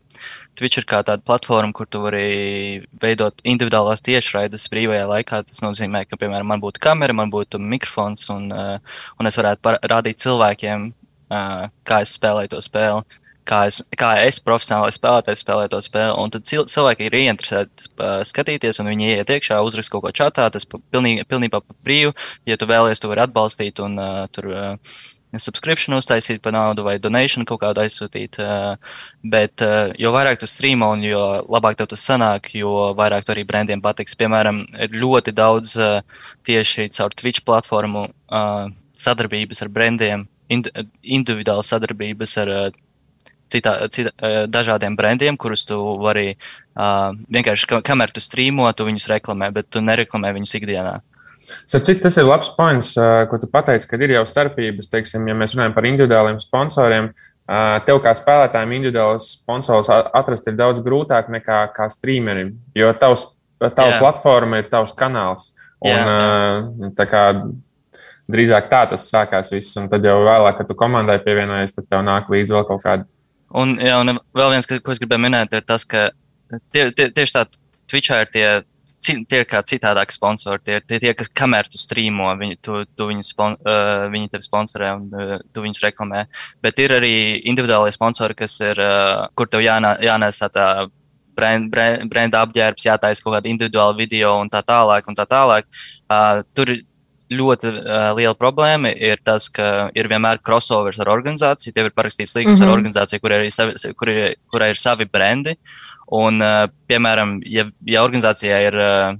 Twitch ir kā tāda platforma, kur tu vari veidot individuālās tiešraides brīvajā laikā. Tas nozīmē, ka, piemēram, man būtu kamera, man būtu mikrofons, un, uh, un es varētu rādīt cilvēkiem, uh, kā es spēlēju to spēli. Kā es, kā es profesionāli spēlēju, spēlēju to spēli. Un tad cilvēki ir ieinteresēti uh, skatīties, un viņi iet iekšā, uzrakst kaut ko čatā. Tas pilnīgi, pilnībā par brīvu. Ja tu vēlies, tu vari atbalstīt un uh, tur uh, subscription uztaisīt par naudu vai donation kaut kādu aizsūtīt. Bet jo vairāk tu streamo un jo labāk tev tas sanāk, jo vairāk tu arī brandiem patiks. Piemēram, ir ļoti daudz tieši caur Twitch platformu sadarbības ar brandiem, individuālas sadarbības ar citā, citā, dažādiem brandiem, kurus tu vari vienkārši, kamēr tu streamo, tu viņus reklamē, bet tu nereklamē viņus ikdienā. Cik tas ir labs points, ko tu pateici, kad ir jau starpības, teiksim, ja mēs runājam par individuāliem sponsoriem. Tev kā spēlētājiem individuāls sponsors atrast ir daudz grūtāk nekā kā streamerim, jo tavs tava jā. platforma ir tavs kanāls. Un, jā, jā. Kā drīzāk tā tas sākās viss, un tad jau vēlāk, kad tu komandai pievienojies, tad tev nāk līdzi vēl kaut kāda. Un, jā, un vēl viens, ko es gribēju minēt, ir tas, ka tie, tie, tieši tā Twitchā ir tie, tie ir kā citādāki sponsori. Tie ir tie, tie, kas kamēr tu strīmo, viņi, tu, tu viņu spon, uh, viņi tevi sponsorē un uh, tu viņus reklamē. Bet ir arī individuālie sponsori, kas ir, uh, kur tev jānā, jānēsā tā brenda, brenda, brenda apģērbs, jātaisa kaut kāda individuāla video un tā tālāk. Un tā tālāk. Uh, tur ļoti uh, liela problēma ir tas, ka ir vienmēr crossovers ar organizāciju. Tev ir parakstīts līgums mm -hmm. ar mhm. organizāciju, kurai ir, savi, kur ir, kur ir savi brendi. Un, uh, piemēram, ja, ja organizācijā ir uh,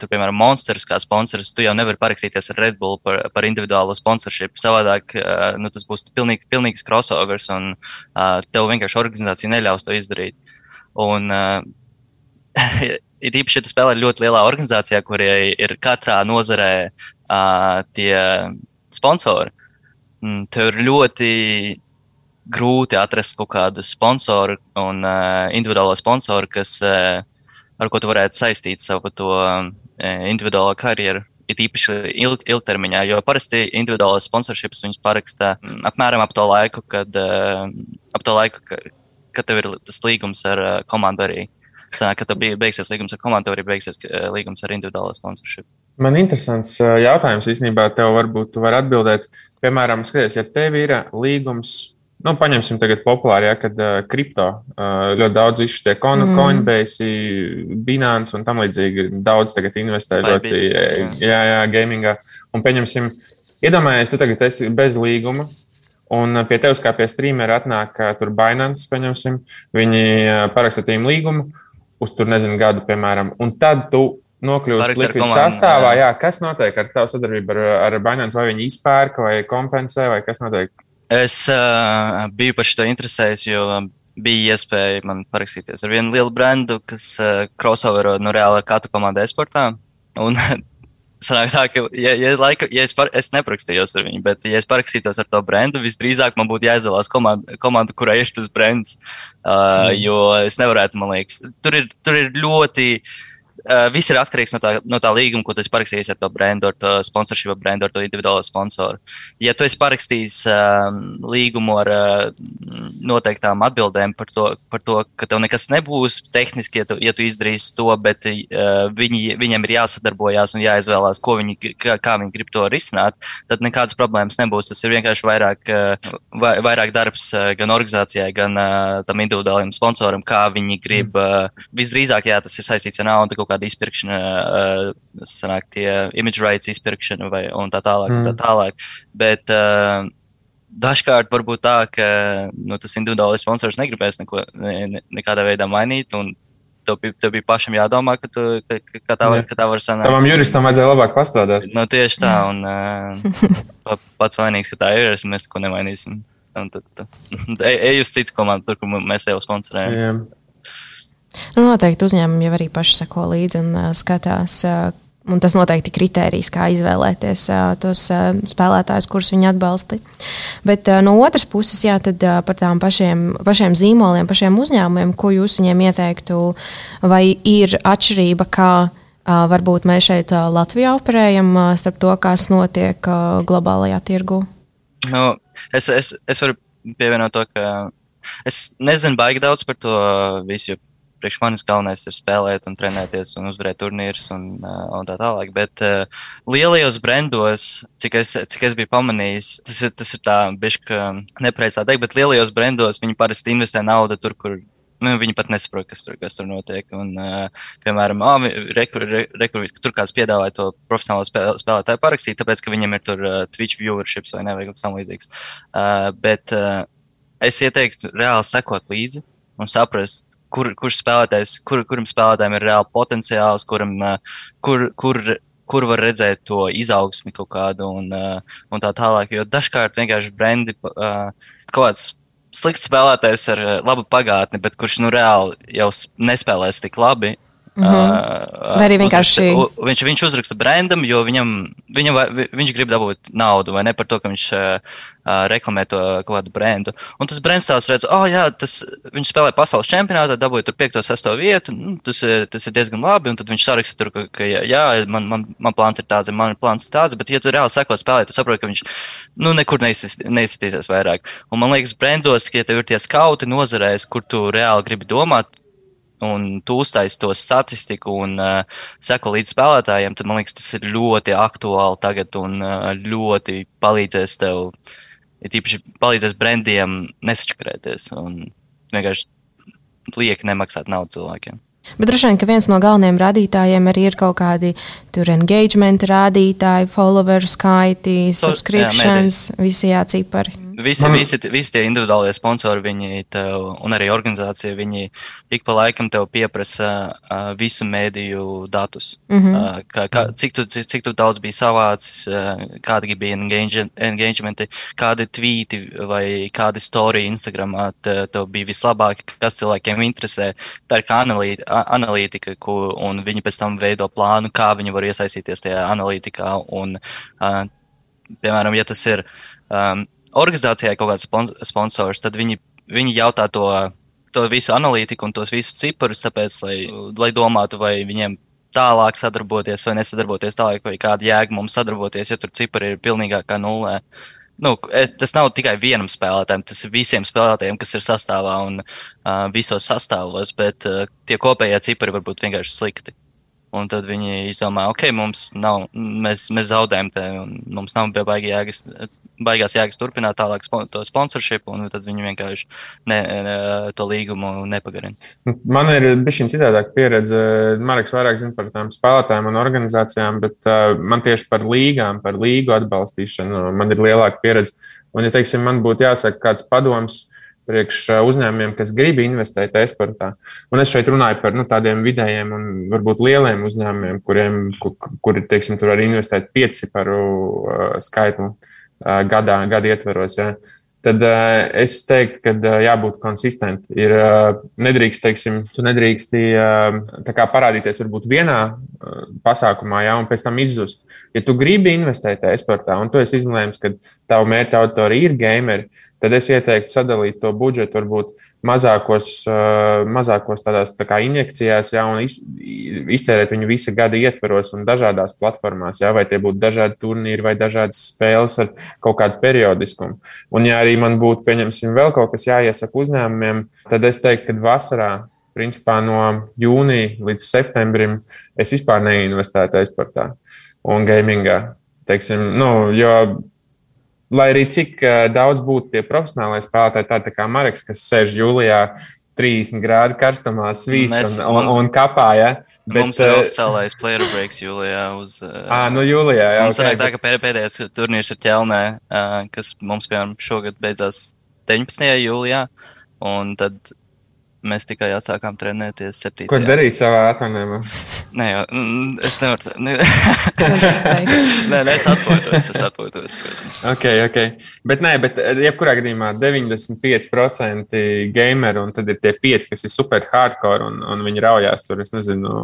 tur, piemēram, Monsters kā sponsors, tu jau nevari parakstīties ar Red Bull par, par individuālo sponsorship. Savādāk nu, tas būs pilnīgi, pilnīgs crossovers, un tev vienkārši organizācija neļaus to izdarīt. Un, ir īpaši, ja tu spēlē ļoti lielā organizācijā, kurai ir katrā nozarē uh, tie sponsori. Mm, tev ir ļoti grūti atrast kaut kādu sponsoru un uh, individuālo sponsoru, kas, uh, ar ko tu varētu saistīt savu to uh, individuālo karjeru. Ir īpaši ilg, ilgtermiņā, jo parasti individuālās sponsorships viņus paraksta apmēram ap to laiku, kad, uh, ap to laiku, ka, kad tev ir tas līgums ar uh, komandu arī. Uh, Sanāk, ka tev bija beigsies līgums ar komandu, arī beigsies eh, līgums ar individuālo sponsorship. Man interesants jautājums īstenībā tev varbūt tu vari atbildēt. Piemēram, skaties, ja tev ir līgums, nu, paņemsim tagad populāri, ja, kad uh, kripto uh, ļoti daudz tie coin, mm. Coinbase, Binance un tam līdzīgi daudz tagad investē ļoti, jā, jā, gamingā. Un pieņemsim, iedomājies, tu tagad esi bez līguma, Un pie tevis, kā pie streamera, atnāk tur Binance, paņemsim, viņi paraksta tīm līgumu, uz tur nezinu gadu, piemēram, un tad tu nokļūsi likvidu sastāvā. Jā. jā, kas notiek ar tavu sadarbību ar, ar Binance? Vai viņi izpērka vai kompensē, vai kas notiek? Es uh, biju par šo interesējis, jo bija iespēja man parakstīties ar vienu lielu brendu, kas uh, crossovero nu, reāli ar katru komandu esportā. Un sanāk tā, ka, ja, ja, laika, ja es, par, es neprakstījos ar viņu, bet, ja es parakstītos ar to brendu, visdrīzāk man būtu jāizvēlās komanda, komanda kurai ir tas brands. Uh, mm. Jo es nevarētu, man liekas, tur ir, tur ir ļoti Uh, viss ir atkarīgs no tā, no tā līguma, ko tu esi parakstījis ar to brendu, ar to sponsorship brendu, ar to individuālo sponsoru. Ja tu esi parakstījis uh, līgumu ar uh, noteiktām atbildēm par to, par to, ka tev nekas nebūs tehniski, ja tu, ja tu izdarīsi to, bet uh, viņi, viņiem ir jāsadarbojās un jāizvēlās, ko viņi, kā, kā viņi grib to risināt, tad nekādas problēmas nebūs. Tas ir vienkārši vairāk, uh, vairāk darbs uh, gan organizācijai, gan uh, tam individuālajam sponsoram, kā viņi grib. Uh, visdrīzāk, jā, tas ir saistīts ar naudu kāda izpirkšana, uh, sanāk, tie image rights izpirkšana vai tā tālāk. Mm. Tā tālāk. Bet, uh, Dažkārt var būt tā, ka nu, tas individuālais sponsors negribēs neko ne, ne, nekādā veidā mainīt. Tev bija, tev bija pašam jādomā, ka, tu, ka, ka tā var, ka tā var sanākt. Tavam juristam vajadzēja labāk pastrādāt. Nu, tieši tā, un uh, pats vainīgs, ka tā ir, es mēs neko nemainīsim. Un tad, tad, ej uz citu komandu, tur, kur mēs jau sponsorējam. Yeah. Nu, noteikti uzņēmumi jau arī paši seko līdzi un uh, skatās. Uh, Un tas noteikti ir kriterijs, kā izvēlēties uh, tos uh, spēlētājus, kurus viņi atbalsta. Bet uh, no otras puses, jā, tad, uh, par tām pašiem, pašiem zīmoliem, pašiem uzņēmumiem, ko jūs viņiem ieteiktu, vai ir atšķirība, kā uh, varbūt mēs šeit uh, Latvijā operējam uh, starp to, kas notiek uh, globālajā tirgu? Nu, es, es, es varu pievienot to, ka es nezinu baigi daudz par to visu priekš manis galvenais ir spēlēt, un trenēties un uzvarēt turnīrus un, uh, un tā tālāk. Bet uh, lielajos brandos, cik es, cik es biju pamanījis, tas ir, tas ir tā, bišķi nepreizā teikt, bet lielajos brandos viņi parasti investē naudu tur, kur nu, viņi pat nesaprot, kas tur, kas tur notiek. Un, uh, piemēram, oh, rekur, rekur, tur kāds piedāvāja to profesionālo spēl, spēlētāju parakstīt, tāpēc, ka viņam ir tur uh, Twitch viewerships vai ne, vai kaut kas tamlīdzīgs. Uh, bet uh, es ieteiktu reāli sekot līdzi un saprast, kur, kurš spēlētājs, kur, kuram spēlētājiem ir reāli potenciāls, kuram, kur, kur, kur var redzēt to izaugsmi kaut kādu un, un tā tālāk. Jo dažkārt vienkārši brendi kaut kāds slikts spēlētājs ar labu pagātni, bet kurš nu reāli jau nespēlēs tik labi. Mm -hmm. Vai arī vienkārši uzraksta, viņš, viņš uzraksta brandam, jo viņam Viņa, vai, viņš grib dabūt naudu, vai ne par to, ka viņš uh, reklamē to kaut kādu brendu. Un tas brands tās redz, oh, jā, tas, viņš spēlē pasaules čempionātā, dabūja tur 5. un 6. vietu. Nu, tas, tas ir diezgan labi. Un tad viņš saraksta tur, ka, ka jā, man, man, man plāns ir tāds, man ir plāns tāds. Bet, ja tu reāli seko spēlē, tu saproti, ka viņš nu, nekur neizsitīsies vairāk. Un man liekas, brendos, ka ja tev ir tie skauti nozarēs, kur tu reāli gribi domāt, un tu uztaisi to statistiku un uh, seko līdz spēlētājiem, tad man liekas, tas ir ļoti aktuāli tagad un uh, ļoti palīdzēs tev, ja tīpaši palīdzēs brendiem nesačakrēties un vienkārši lieki nemaksāt naudu cilvēkiem. Bet droši vien, ka viens no galvenajiem rādītājiem arī ir kaut kādi tur engagement rādītāji, followeru skaiti, subscriptions, jā, visi jācipari. Visi, Man... visi, visi tie individuālie sponsori, viņi tev, un arī organizācija, viņi ik pa laikam tev pieprasa uh, visu mēdīju datus. Mm -hmm. uh, kā, kā, cik, tu, cik, cik tu daudz bija savācis, uh, kādi bija engagementi, kādi tvīti vai kādi storija Instagramā tev bija vislabākie, kas cilvēkiem interesē. Tā ir kā analīti, analītika, ko, un viņi pēc tam veido plānu, kā viņi var iesaistīties tajā analītikā. Un, uh, piemēram, ja tas ir um, organizācijai kaut kāds sponsors, tad viņi, viņi jautā to, to visu analītiku un tos visus ciparus, tāpēc, lai, lai domātu, vai viņiem tālāk sadarboties vai nesadarboties tālāk, vai kāda jēga mums sadarboties, ja tur cipari ir pilnīgākā nulē. Nu, es, tas nav tikai vienam spēlētājam, tas ir visiem spēlētājiem, kas ir sastāvā un uh, visos sastāvos, bet uh, tie kopējie cipari var būt vienkārši slikti. Un tad viņi izdomā, ok, mums nav, mēs, mēs zaudējam te, mums nav baigi jēgas baigās jēgas turpināt tālāk to sponsorship, un tad viņi vienkārši ne, ne, to līgumu nepagarina. Man ir bijusi citādāka pieredze. Marks vairāk zina par tām spēlētājiem un organizācijām, bet uh, man tieši par līgām, par līgu atbalstīšanu man ir lielāka pieredze. Un, ja teiksim, man būtu jāsaka kāds padoms, priekš uzņēmumiem, kas grib investēt e-sportā. Un es šeit runāju par nu, tādiem vidējiem un varbūt lieliem uzņēmumiem, kuriem, kur, kuri, teiksim, tur var investēt pieci par uh, skaitu. Uh, gadā, gada ietveros. Ja. Tad uh, es teiktu, ka uh, jābūt konsistentam. Ir uh, nedrīkst, teiksim, tu nedrīksti uh, parādīties varbūt vienā uh, pasākumā, ja, un pēc tam izzust. Ja tu gribi investēt e-sportā, un tu esi izlēms, ka tavu mērķa autori ir gameri, tad es ieteiktu sadalīt to budžetu varbūt mazākos, mazākos tādās tā kā injekcijās, ja, un iztērēt viņu visa gada ietveros un dažādās platformās, ja, vai tie būtu dažādi turnīri vai dažādas spēles ar kaut kādu periodiskumu. Un, ja arī man būtu, pieņemsim, vēl kaut kas jāiesaka uzņēmumiem, tad es teiktu, ka vasarā principā no jūnija līdz septembrim es vispār neinvestētu e-sportā un gamingā. Teiksim, nu, jo lai arī cik daudz būtu tie profesionālai spēlētāji, tādi kā Marks, kas sēž jūlijā 30 grādu karstumā, svīst Mēs, un, un, un kapā. Ja? Bet, mums ir oficiālais player breaks jūlijā. Uz, à, nu jūlijā jā, mums okay, tā, ka pēdējais turnīrs ir ķelnē, kas mums, piemēram, šogad beidzās 19. jūlijā. Un tad Mēs tikai atsākām trenēties 7. Ko darīji savā atvainājumā? Nē, jau, es nevaru. Ne, nē, nē, es atpūtos. Es atpūtos ok, ok. Bet, nē, bet eh, jebkurā gadījumā 95% gameru, un tad ir tie 5, kas ir super hardcore, un, un viņi raujās tur, es nezinu,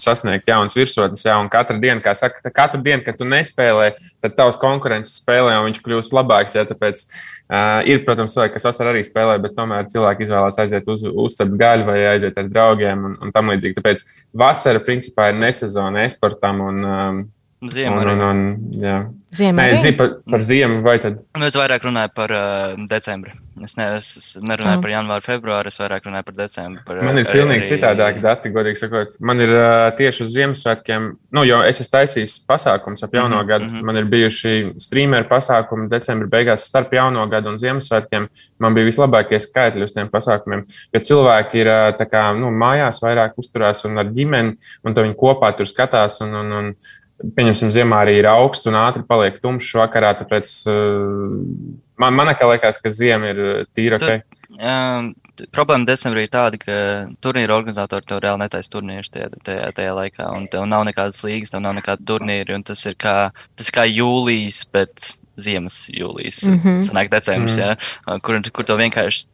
sasniegt jaunas virsotnes. Jā, un katru dienu, kā saka, katru dienu, kad tu nespēlē, tad tavs konkurents spēlē, un viņš kļūst labāks. Jā, tāpēc uh, ir, protams, cilvēki, kas vasarā arī spēlē, bet tomēr cilvēki izvēlās aiziet uz, uz uzcept gaļu vai aiziet ar draugiem un, un tam līdzīgi. Tāpēc vasara principā ir nesezona esportam un, um, Ziema un, un, un, jā. Ziemā Nē, es zinu par, par ziemu, vai tad? Nu, es vairāk runāju par uh, decembri. Es, ne, es nerunāju oh. par janvāru, februāru, es vairāk runāju par decembri. Par, man ir pilnīgi arī... citādāki dati, godīgi sakot. Man ir uh, tieši uz Ziemassvētkiem, nu, jo es esmu taisījis pasākums ap jauno mm -hmm, gadu. Mm -hmm. Man ir bijuši streameru pasākumi decembra beigās starp jauno gadu un Ziemassvētkiem. Man bija vislabākie skaitļi uz tiem pasākumiem, jo cilvēki ir uh, kā, nu, mājās vairāk uzturās un ar ģimeni, un viņi kopā tur skatās. Un, un, un, pieņemsim, ziemā arī ir augsts un ātri paliek tumšs vakarā. Tāpēc uh, man, man liekas, ka ziema ir uh, tīra. Okay. Um, problēma decembrī ir tāda, ka turnīra organizatori tev reāli netaisa turnīrus tajā, tajā, tajā laikā. Un tev nav nekādas līgas, tev nav nekāda turnīra. Tas ir kā, tas kā jūlijas, bet ziemas jūlijas. Mm -hmm. Sanāk decembris, mm -hmm. ja, kur, kur tev vienkārši.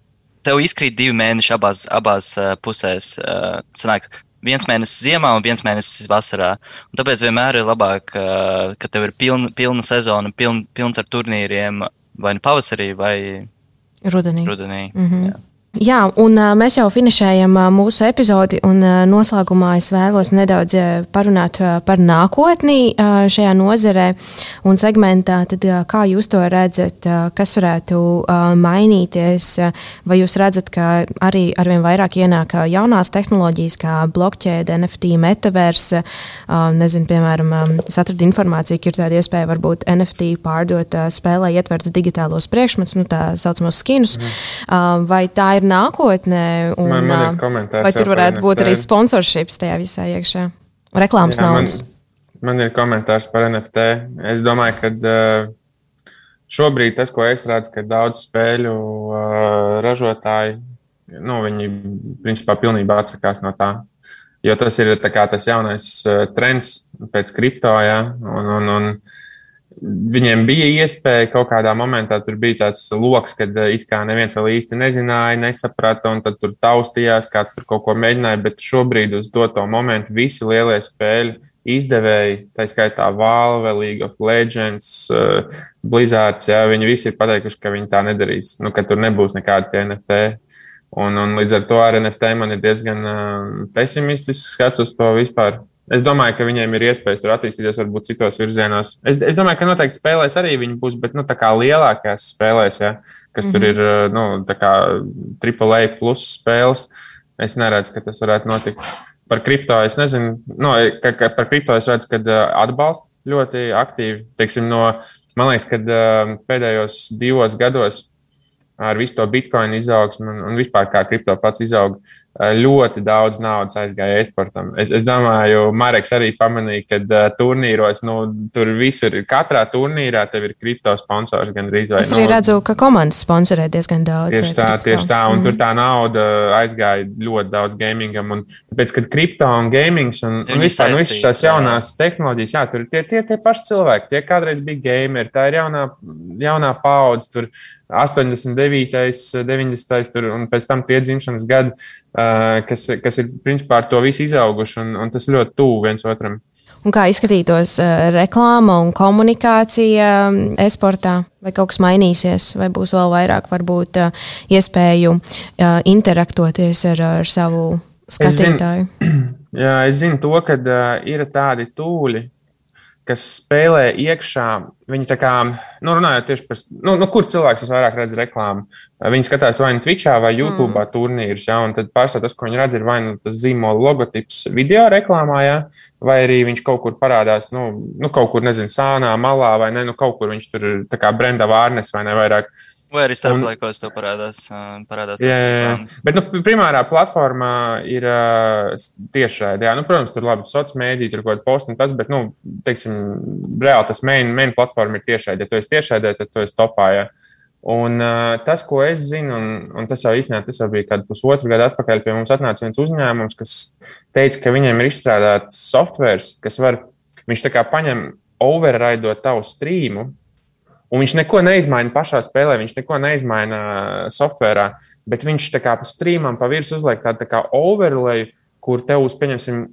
Tev izkrīt divi mēneši abās, abās uh, pusēs. Uh, sanāk, viens mēnesis ziemā un viens mēnesis vasarā. Un tāpēc vienmēr ir labāk, ka tev ir pilna, pilna sezona, piln, pilns ar turnīriem vai nu pavasarī vai rudenī. rudenī mm -hmm. jā. Jā, un mēs jau finišējam uh, mūsu epizodi, un noslēgumā es vēlos nedaudz parunāt par nākotni šajā nozarē un segmentā. Tad, kā jūs to redzat, kas varētu mainīties? Vai jūs redzat, ka arī arvien vairāk ienāk jaunās tehnoloģijas, kā blokķēde, NFT, metaverse? Nezinu, piemēram, es atradu informāciju, ka ir tāda iespēja varbūt NFT pārdot spēlē ietverts digitālos priekšmetus, nu, tā saucamos skinus. Mm. Vai tā ir? Ir nākotnē. Un, man, man ir vai tur varētu būt arī sponsorships tajā visā iekšā? Reklāmas Jā, naudas. Man, man ir komentārs par NFT. Es domāju, ka šobrīd tas, ko es redzu, ka daudz spēļu ražotāji, nu, viņi principā pilnībā atsakās no tā. Jo tas ir kā, tas jaunais trends pēc kripto, ja, un, un, un Viņiem bija iespēja kaut kādā momentā, tur bija tāds lokus, kad eh, it kā neviens vēl īsti nezināja, nesaprata, un tad tur taustījās, kāds tur kaut ko mēģināja. Bet šobrīd uz doto momentu visi lielie spēļu izdevēji, tā skaitā Valve, League of Legends, uh, Blizzards, jā, viņi visi ir pateikuši, ka viņi tā nedarīs, nu, ka tur nebūs nekāda NFT. Un, un līdz ar to ar NFT man ir diezgan uh, pesimistisks skats uz to vispār. Es domāju, ka viņiem ir iespējas tur attīstīties varbūt citos virzienos. Es, es domāju, ka noteikti spēlēs arī viņi būs, bet nu, lielākās spēlēs, ja, kas mm -hmm. tur ir mhm. nu, AAA plus spēles, es neredzu, ka tas varētu notikt. Par kripto es nezinu, no, ka, ka par kripto es redzu, ka atbalsta ļoti aktīvi. Teiksim, no, man liekas, ka pēdējos divos gados ar visu to bitkoinu izaugsmu un, un vispār kā kripto pats izauga Eh, ļoti daudz naudas aizgāja eksportam. Es, es domāju, Marks arī pamanīja, ka uh, turnīros, nu, tur visur, katrā turnīrā tev ir kripto sponsors gan drīz vai. Es arī nu, redzu, ka komandas sponsorē diezgan daudz. Tieši tā, kripto. tieši tā, un mm. tur tā nauda aizgāja ļoti daudz gamingam. Un, tāpēc, kad kripto un gamings un, un vispār nu, visas šīs jaunās tehnoloģijas, jā, tur ir tie, tie, tie paši cilvēki, tie kādreiz bija gameri, tā ir jaunā, jaunā paudze, tur 89, 90, tur, un pēc tam tie dzimšanas gadi kas, kas ir principā ar to visu izauguši, un, un tas ļoti tuvu viens otram. Un kā izskatītos uh, reklāma un komunikācija e-sportā? Vai kaut kas mainīsies, vai būs vēl vairāk varbūt, uh, iespēju interaktoties ar, ar savu skatītāju? Es zinu, jā, es zinu to, ka ir tādi tūļi, kas spēlē iekšā. Viņi tā kā, nu, runājot tieši par, nu, nu kur cilvēks vairāk redz reklāmu. Viņi skatās vai nu Twitchā vai YouTube mm. turnīrus, ja, un tad pārstāv tas, ko viņi redz, ir vai nu tas zīmola logotips video reklāmā, ja, vai arī viņš kaut kur parādās, nu, nu kaut kur, nezinu, sānā, malā, vai ne, nu kaut kur viņš tur tā kā brenda vārnes vai ne vairāk. Uh, Vai arī starplaikos tev parādās? parādās jā, jā, jā. Bet nu, primārā platformā ir tiešraidē. Nu, protams, tur labi sociālā mēdīte, tur kaut kāda posta un tas, bet, nu, teiksim, reāli tas main, main platforma ir tiešraidē. Ja tu esi tiešraidē, tad tu esi topā. Ja. Un uh, tas, ko es zinu, un, un tas jau īstenībā tas jau bija kādu pusotru gadu atpakaļ, pie mums atnāca viens uzņēmums, kas teica, ka viņiem ir izstrādāts software, kas var, viņš tā kā paņem overraidot tavu streamu Un viņš neko neizmaina pašā spēlē, viņš neko neizmaina softverā, bet viņš tā kā pa streamam pa virsmu uzliek tādu tā kā overlay, kur tev uz, pieņemsim,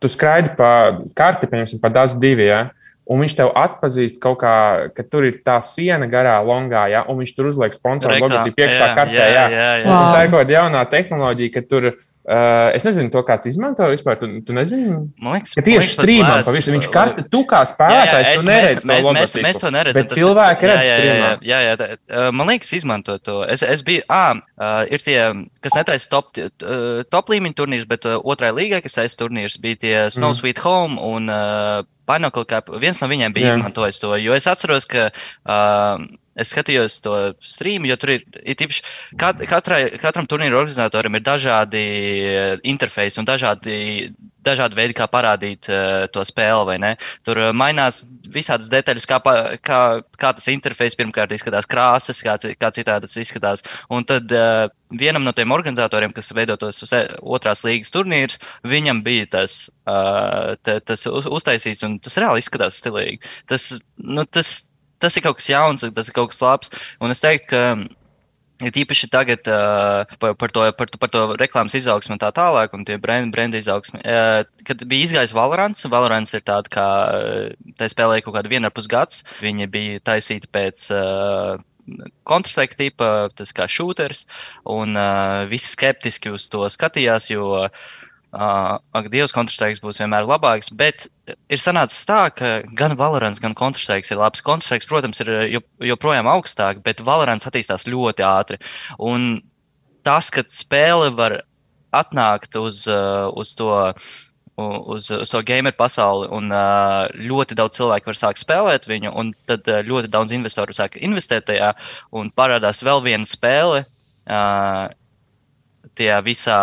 tu skraidi pa karti, pieņemsim, pa DAS 2. Ja? Un viņš tev atpazīst kaut kā, ka tur ir tā siena garā, longā, ja, un viņš tur uzliek sponsoru logotipu iekšā kartē. Jā, jā, jā, jā. Wow. Tā ir kaut kāda jaunā tehnoloģija, ka tur Uh, es nezinu, to kāds izmanto vispār. Tu, tu nezini, man liekas, ka tieši strīmā pavisam viņš karti, tu kā spēlētājs, jā, jā, tu neredzi mēs, to mēs, mēs to neredzam. Bet cilvēki redz jā, jā, jā, jā, jā, jā, man liekas, izmanto to. Es, es biju, ā, uh, ir tie, kas netaisa top, uh, top līmeņa turnīrus, bet uh, otrai līgai, kas taisa turnīrus, bija tie Snow mm. Sweet Home un uh, Pineapple Cup. Viens no viņiem bija jā. izmantojis to, jo es atceros, ka uh, Es skatījos to streamu, jo tur ir, ir tīpaši, kat, katrai, katram turnīru organizatoram ir dažādi eh, interfeisi un dažādi, dažādi veidi, kā parādīt uh, to spēli? Tur uh, mainās visādas detaļas, kā, kā, kā tas interfejs pirmkārt izskatās, krāsas, kā, kā citādi tas izskatās. Un tad uh, vienam no tiem organizatoriem, kas veido tos otrās līgas turnīrus, viņam bija tas, uh, tas uztaisīts, un tas reāli izskatās stilīgi. Tas, nu, tas, tas ir kaut kas jauns, tas ir kaut kas labs. Un es teiktu, ka Ir īpaši tagad uh, par, par, to, par, par to reklāmas izaugsmu un tā tālāk, un tie brenda, brenda izaugsmi. Uh, kad bija izgājis Valorants, Valorants ir tāda, kā tā spēlēja kaut kādu vienu ar pus gads. Viņi bija taisīti pēc. Uh, Counter-Strike tipa, tas kā šūters, un uh, visi skeptiski uz to skatījās, jo uh, Uh, ak, Dievs, Counter-Strike būs vienmēr labāks, bet ir sanācis tā, ka gan Valorants, gan Counter-Strike ir labs. Counter-Strike, protams, ir joprojām augstāk, bet Valorants attīstās ļoti ātri. Un tas, ka spēle var atnākt uz, uh, uz to. Uz, uz to gameru pasauli, un uh, ļoti daudz cilvēku var sākt spēlēt viņu, un tad uh, ļoti daudz investoru sāk investēt tajā, un parādās vēl viena spēle uh, tajā visā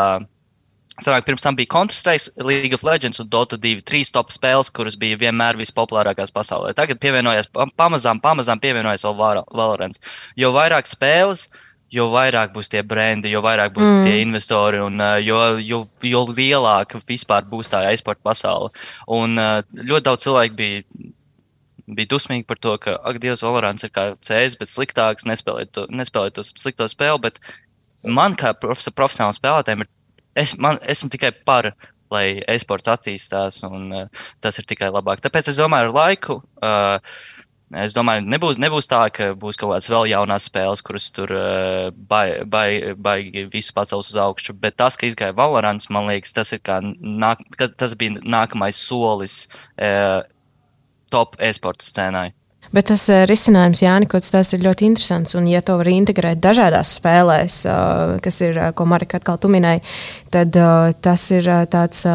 Sanāk, pirms tam bija Counter-Strike, League of Legends un Dota 2, trīs top spēles, kuras bija vienmēr vispopulārākās pasaulē. Tagad pievienojas pamazām, pamazām pievienojas vēl Valorants. Jo vairāk spēles, jo vairāk būs tie brendi, jo vairāk būs mm. tie investori un uh, jo, jo, jo lielāka vispār būs tā e-sporta pasaule. Un uh, ļoti daudz cilvēku bija bija dusmīgi par to, ka, ak, Dievs, Valorants ir kā CS, bet sliktāks, nespēlēt to, nespēlēt to slikto spēli. Bet man, kā profesionālam spēlētājam, ir es man, esmu tikai par, lai e-sports attīstās, un uh, tas ir tikai labāk. Tāpēc es domāju, ar laiku. Uh, Es domāju, nebūs, nebūs tā, ka būs kaut kādas vēl jaunas spēles, kuras tur uh, baigi bai, bai visu pacels uz augšu. Bet tas, ka izgāja Valorants, man liekas, tas, nāk, tas bija nākamais solis uh, top e-sporta scēnai. Bet tas uh, risinājums, Jānis, tas ir ļoti interesants. Un, ja to var integrēt dažādās spēlēs, uh, kas ir, uh, ko Marika atkal tu minēji, tad tas ir tāds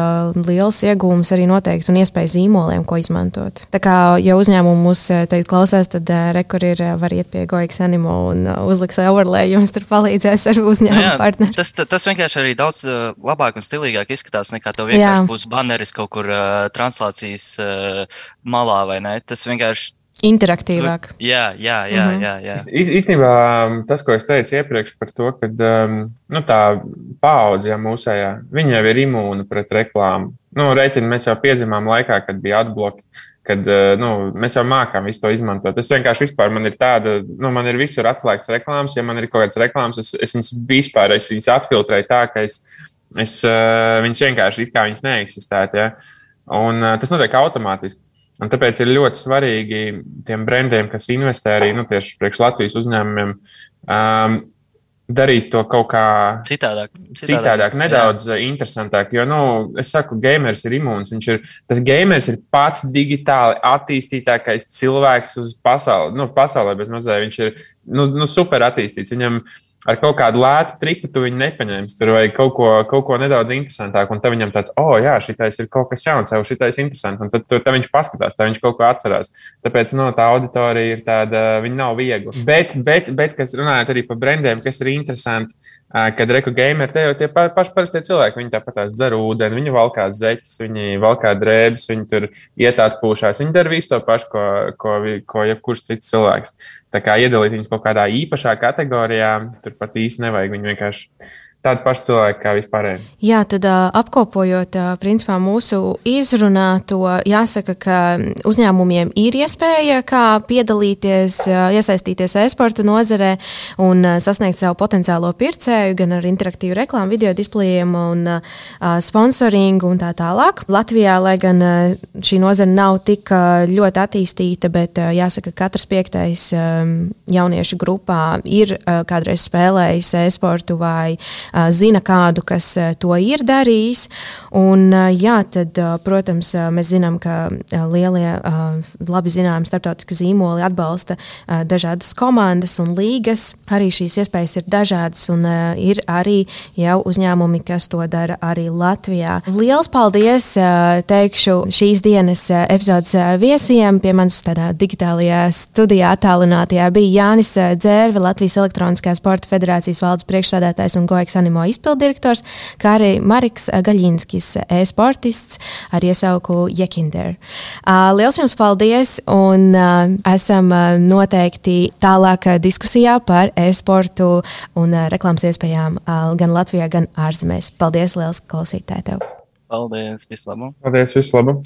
liels iegūms arī noteikti un iespēja zīmoliem, ko izmantot. Tā kā, ja uzņēmumi mūs teikt klausās, tad rekur ir var iet pie Goiks Animo un uzliks overlay, jums tur palīdzēs ar uzņēmumu partneri. Tas, tas vienkārši arī daudz labāk un stilīgāk izskatās nekā to vienkārši Jā. būs baneris kaut kur uh, translācijas uh, malā vai ne. Tas vienkārši interaktīvāk. Jā, jā, jā. Mm -hmm. jā, jā. Īs, īstenībā um, tas, ko es teicu iepriekš par to, ka um, nu, tā paudze ja, mūsējā, viņa jau ir imūna pret reklāmu. Nu, Reiķini mēs jau piedzimām laikā, kad bija atbloki. Kad uh, nu, mēs jau mākām visu to izmantot. Es vienkārši vispār man ir tāda, nu, man ir visur atslēgts reklāmas. Ja man ir kaut kādas reklāmas, es, es viņas vispār es viņas atfiltrēju tā, ka es, es uh, viņas vienkārši it kā viņas neeksistētu. Ja? Un uh, tas notiek automātiski. Un tāpēc ir ļoti svarīgi tiem brendiem, kas investē arī nu, tieši priekš Latvijas uzņēmumiem, um, darīt to kaut kā citādāk, citādāk, citādāk nedaudz jā. interesantāk. Jo, nu, es saku, gamers ir imūns. Viņš ir, tas gamers ir pats digitāli attīstītākais cilvēks uz pasauli, nu, pasaulē bez mazā. Viņš ir nu, nu, super attīstīts. Viņam ir ar kaut kādu lētu triku tu viņu nepaņemsi. Tur vajag kaut ko, kaut ko nedaudz interesantāku. Un tad viņam tāds, oh, jā, šitais ir kaut kas jauns, jau šitais ir interesants. Un tad, tad, tad viņš paskatās, tad viņš kaut ko atcerās. Tāpēc no, tā auditorija ir tāda, viņa nav viegla. Bet, bet, bet kas runājot arī par brendiem, kas ir interesanti, kad reku gameri, te jau tie pa, paši parastie cilvēki, viņi tāpat dzer ūdeni, viņi valkā zeķes, viņi valkā drēbes, viņi tur iet atpūšās. Viņi dara visu to pašu, ko, ko, ko jebkurš cits cilvēks. Tā kā iedalīt viņus kaut kādā īpašā kategorijā, tur pat īsti nevajag. Viņi vienkārši tādi paši cilvēki kā vispārējie. Jā, tad apkopojot principā, mūsu izrunāto, jāsaka, ka uzņēmumiem ir iespēja piedalīties, iesaistīties e-sporta nozarē un sasniegt savu potenciālo pircēju gan ar interaktīvu reklāmu, video displejiem un sponsoringu un tā tālāk. Latvijā, lai gan šī nozara nav tik ļoti attīstīta, bet jāsaka, ka katrs piektais jauniešu grupā ir kādreiz spēlējis e-sportu vai zina kādu, kas to ir darījis. Un, jā, tad, protams, mēs zinām, ka lielie, labi zināmi starptautiski zīmoli atbalsta dažādas komandas un līgas. Arī šīs iespējas ir dažādas, un ir arī jau uzņēmumi, kas to dara arī Latvijā. Lielas paldies! Teikšu šīs dienas epizodes viesiem pie manis tādā digitālajā studijā attālinātajā bija Jānis Dzērve, Latvijas Elektroniskā sporta federācijas valdes priekšsādātājs un Goeks Animo izpildirektors, kā arī Mariks Gaļinskis, e-sportists ar iesauku Jekinder. Liels jums paldies un esam noteikti tālāk diskusijā par e-sportu un reklāmas iespējām gan Latvijā, gan ārzemēs. Paldies, liels klausītāji tev! Paldies, vislabāk! Paldies, vislabāk!